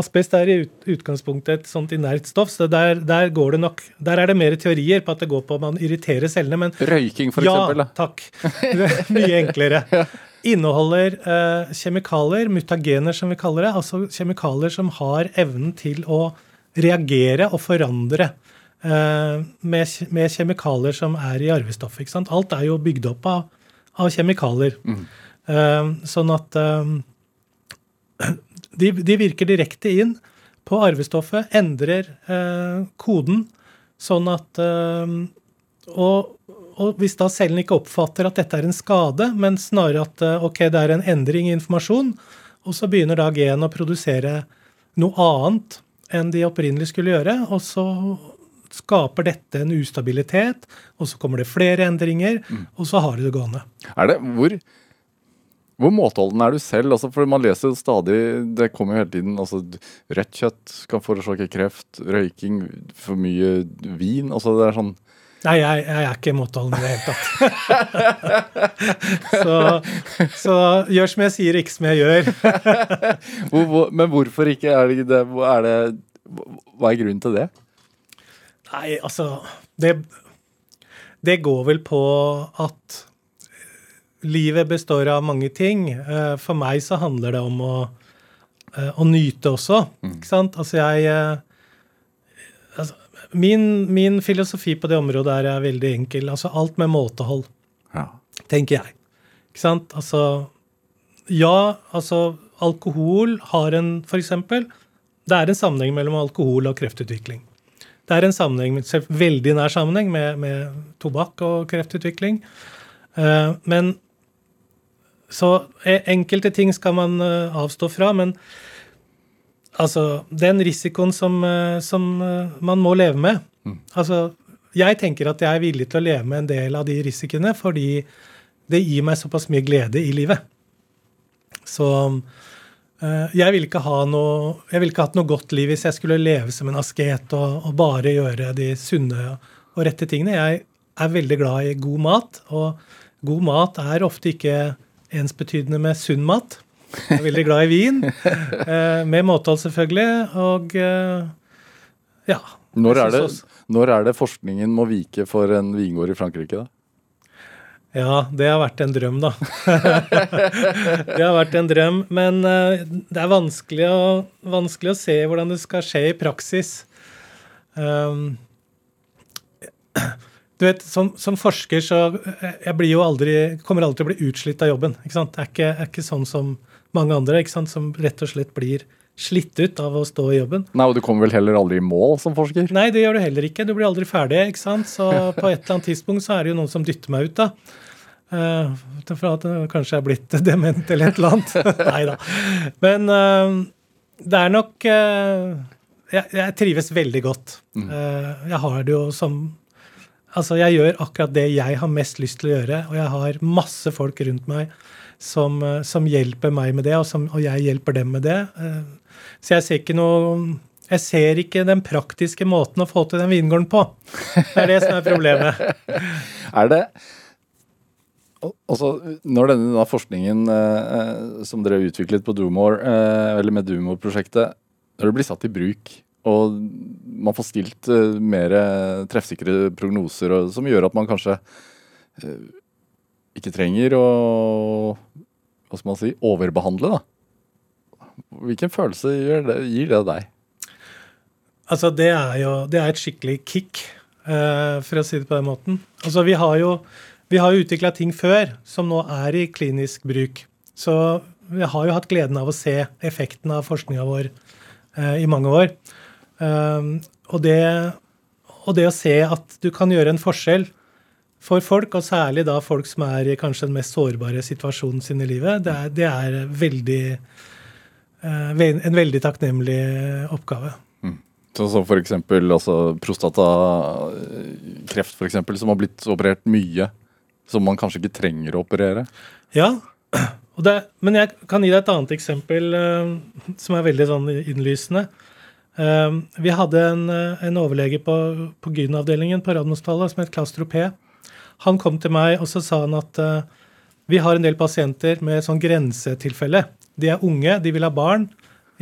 S4: Asbest er i ut, utgangspunktet et sånt inert stoff, så der, der går det nok Der er det mer teorier på at det går på at man irriterer cellene, men
S2: Røyking, for
S4: ja,
S2: eksempel. Da.
S4: takk. Det er mye enklere. Inneholder eh, kjemikalier, mutagener som vi kaller det, altså kjemikalier som har evnen til å reagere og forandre med, kje- med kjemikalier som er i arvestoffet. ikke sant? Alt er jo bygd opp av, av kjemikalier. Eh, sånn at eh, de, de virker direkte inn på arvestoffet, endrer eh, koden, sånn at eh, og, og hvis da cellen ikke oppfatter at dette er en skade, men snarere at eh, ok, det er en endring i informasjon, og så begynner da gen å produsere noe annet enn de opprinnelig skulle gjøre, og så skaper dette en ustabilitet, og så kommer det flere endringer, og så har du det gående.
S2: Er det, hvor, hvor måteholden er du selv? Altså, for Man leser jo stadig Det kommer jo hele tiden altså, Rødt kjøtt kan forårsake kreft. Røyking, for mye vin. altså det er sånn
S4: Nei, jeg, jeg er ikke måteholden i det hele tatt. så, så gjør som jeg sier, ikke som jeg gjør.
S2: Men hvorfor ikke? Er det, er det, hva er grunnen til det?
S4: Nei, altså det, det går vel på at livet består av mange ting. Eh, For meg så handler det om å, eh, å nyte også. Ikke sant? Altså jeg eh, altså, min, min filosofi på det området er veldig enkel. Altså alt med måtehold,
S2: Ja.
S4: tenker jeg. Ikke sant? Altså Ja, altså alkohol har en For eksempel, det er en sammenheng mellom alkohol og kreftutvikling. Det er en sammenheng, veldig nær sammenheng med, med tobakk og kreftutvikling. Uh, men så eh, enkelte ting skal man uh, avstå fra, men altså den risikoen som, uh, som man må leve med Altså, jeg tenker at jeg er villig til å leve med en del av de risikoene fordi det gir meg såpass mye glede i livet. Så jeg ville ikke ha noe jeg ville ikke hatt noe godt liv hvis jeg skulle leve som en asket og, og bare gjøre de sunne og rette tingene. Jeg er veldig glad i god mat, og god mat er ofte ikke ensbetydende med sunn mat. Jeg er veldig glad i vin, eh, med måtehold selvfølgelig, og eh, ja.
S2: Når er, det, når er det forskningen må vike for en vingård i Frankrike, da?
S4: Ja, det har vært en drøm, da. det har vært en drøm, men eh, det er vanskelig å, vanskelig å se hvordan det skal skje i praksis. Um, du vet, som, som forsker så eh, jeg blir jo aldri, kommer aldri til å bli utslitt av jobben. ikke sant? Det er ikke, er ikke sånn som mange andre, ikke sant? som rett og slett blir slitt ut av å stå i jobben.
S2: Nei, og du kommer vel heller aldri i mål som forsker?
S4: Nei, det gjør du heller ikke. Du blir aldri ferdig. ikke sant? Så på et eller annet tidspunkt så er det jo noen som dytter meg ut, da. Uh, for at jeg kanskje er blitt dement eller et eller annet. Nei da. Men uh, det er nok uh, jeg, jeg trives veldig godt. Eh, jeg har det jo som Altså, jeg gjør akkurat det jeg har mest lyst til å gjøre, og jeg har masse folk rundt meg som, eh, som hjelper meg med det, og, som, og jeg hjelper dem med det. Eh, Så jeg ser ikke noe Jeg ser ikke den praktiske måten å få til den vingården på. Det er det som er problemet.
S2: Er det Al- Altså, når denne da, forskningen eh, eh, som dere har utviklet på Doomore, eh, eller med Doomore-prosjektet, når det blir satt i bruk, og man får stilt eh, mer treffsikre prognoser, og, som gjør at man kanskje eh, ikke trenger å hva skal man si, overbehandle, da. Hvilken følelse gir det, gir det deg?
S4: Altså, det er jo det er et skikkelig kick, eh, for å si det på den måten. Altså, vi har jo, vi har utvikla ting før som nå er i klinisk bruk. Så vi har jo hatt gleden av å se effekten av forskninga vår eh, i mange år. Um, og, det, og det å se at du kan gjøre en forskjell for folk, og særlig da folk som er i kanskje den mest sårbare situasjonen sin i livet, det er, det er veldig, en veldig takknemlig oppgave.
S2: Så, så for eksempel altså, prostatakreft, for eksempel, som har blitt operert mye, som man kanskje ikke trenger å operere.
S4: Ja, det, men jeg kan gi deg et annet eksempel uh, som er veldig sånn innlysende. Uh, vi hadde en, en overlege på, på Gyn-avdelingen på Radiumhospitalet som het Klaus Tropé. Han kom til meg og så sa han at uh, vi har en del pasienter med sånn grensetilfelle. De er unge, de vil ha barn.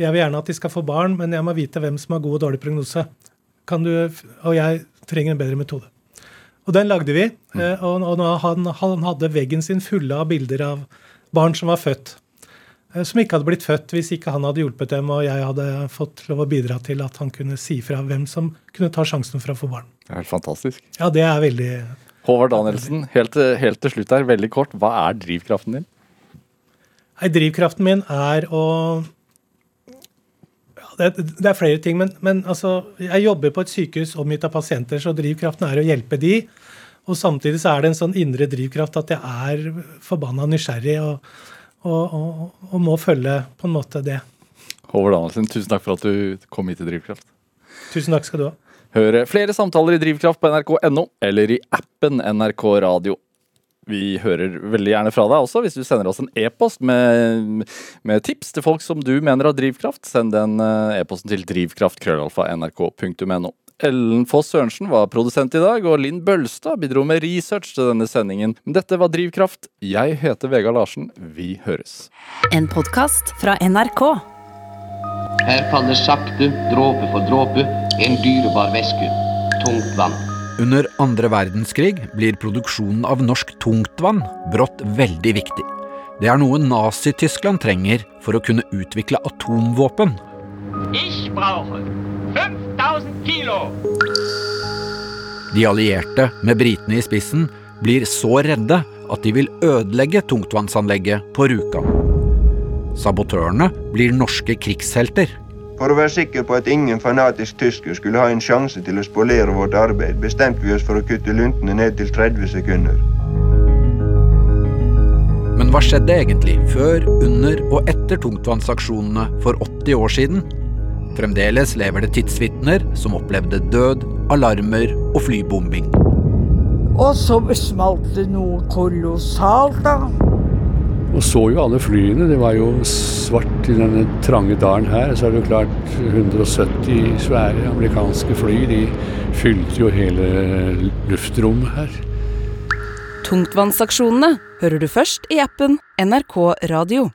S4: Jeg vil gjerne at de skal få barn, men jeg må vite hvem som har god og dårlig prognose. Kan du, og jeg trenger en bedre metode. Og den lagde vi. Og, og han, han hadde veggen sin fulle av bilder av barn som var født. Eh, som ikke hadde blitt født hvis ikke han hadde hjulpet dem og jeg hadde fått lov å bidra til at han kunne si fra hvem som kunne ta sjansen for å få barn.
S2: Det er helt fantastisk.
S4: Ja, det er veldig
S2: Håvard Danielsen, helt, helt til slutt her, veldig kort. Hva er drivkraften din?
S4: Nei, Drivkraften min er å ja, det, det, er flere ting, men, men altså, jeg jobber på et sykehus omgitt av pasienter, så drivkraften er å hjelpe de. Og samtidig så er det en sånn indre drivkraft at jeg er forbanna nysgjerrig og, og, og, og, må følge på en måte det.
S2: Håvard Danielsen, tusen takk for at du kom hit til Drivkraft.
S4: Tusen takk skal du ha.
S2: Hør flere samtaler i Drivkraft på nrk.no eller i appen NRK Radio. Vi hører veldig gjerne fra deg også, hvis du sender oss en e-post med, med, tips til folk som du mener har drivkraft. Send den eh, e-posten til drivkraft.krøllalfa.nrk.no. Ellen Foss Sørensen var produsent i dag, og Linn Bølstad bidro med research til denne sendingen. Dette var Drivkraft. Jeg heter Vegard Larsen. Vi høres.
S1: En podkast fra NRK.
S5: Her faller sakte, dråpe for dråpe, en dyrebar væske. Tungt vann.
S6: Under andre verdenskrig blir produksjonen av norsk tungtvann brått veldig viktig. Det er noe Nazi-Tyskland trenger for å kunne utvikle atomvåpen.
S7: Ich brauche 5000 kilo!
S6: De allierte, med britene i spissen, blir så redde at de vil ødelegge tungtvannsanlegget på Rjukan. Sabotørene blir norske krigshelter.
S8: For å være sikker på at ingen fanatisk tysker skulle ha en sjanse til å spolere vårt arbeid, bestemte vi oss for å kutte luntene ned til 30 sekunder.
S6: Men hva skjedde egentlig før, under og etter tungtvannsaksjonene for 80 år siden? Fremdeles lever det tidsvitner som opplevde død, alarmer og flybombing.
S9: Og så smalt det noe kolossalt, da.
S10: Og så jo alle flyene. Det var jo svart i denne trange dalen her. Så er det jo klart 170 svære amerikanske fly. De fylte jo hele luftrommet her.
S1: Tungtvannsaksjonene hører du først i appen NRK Radio.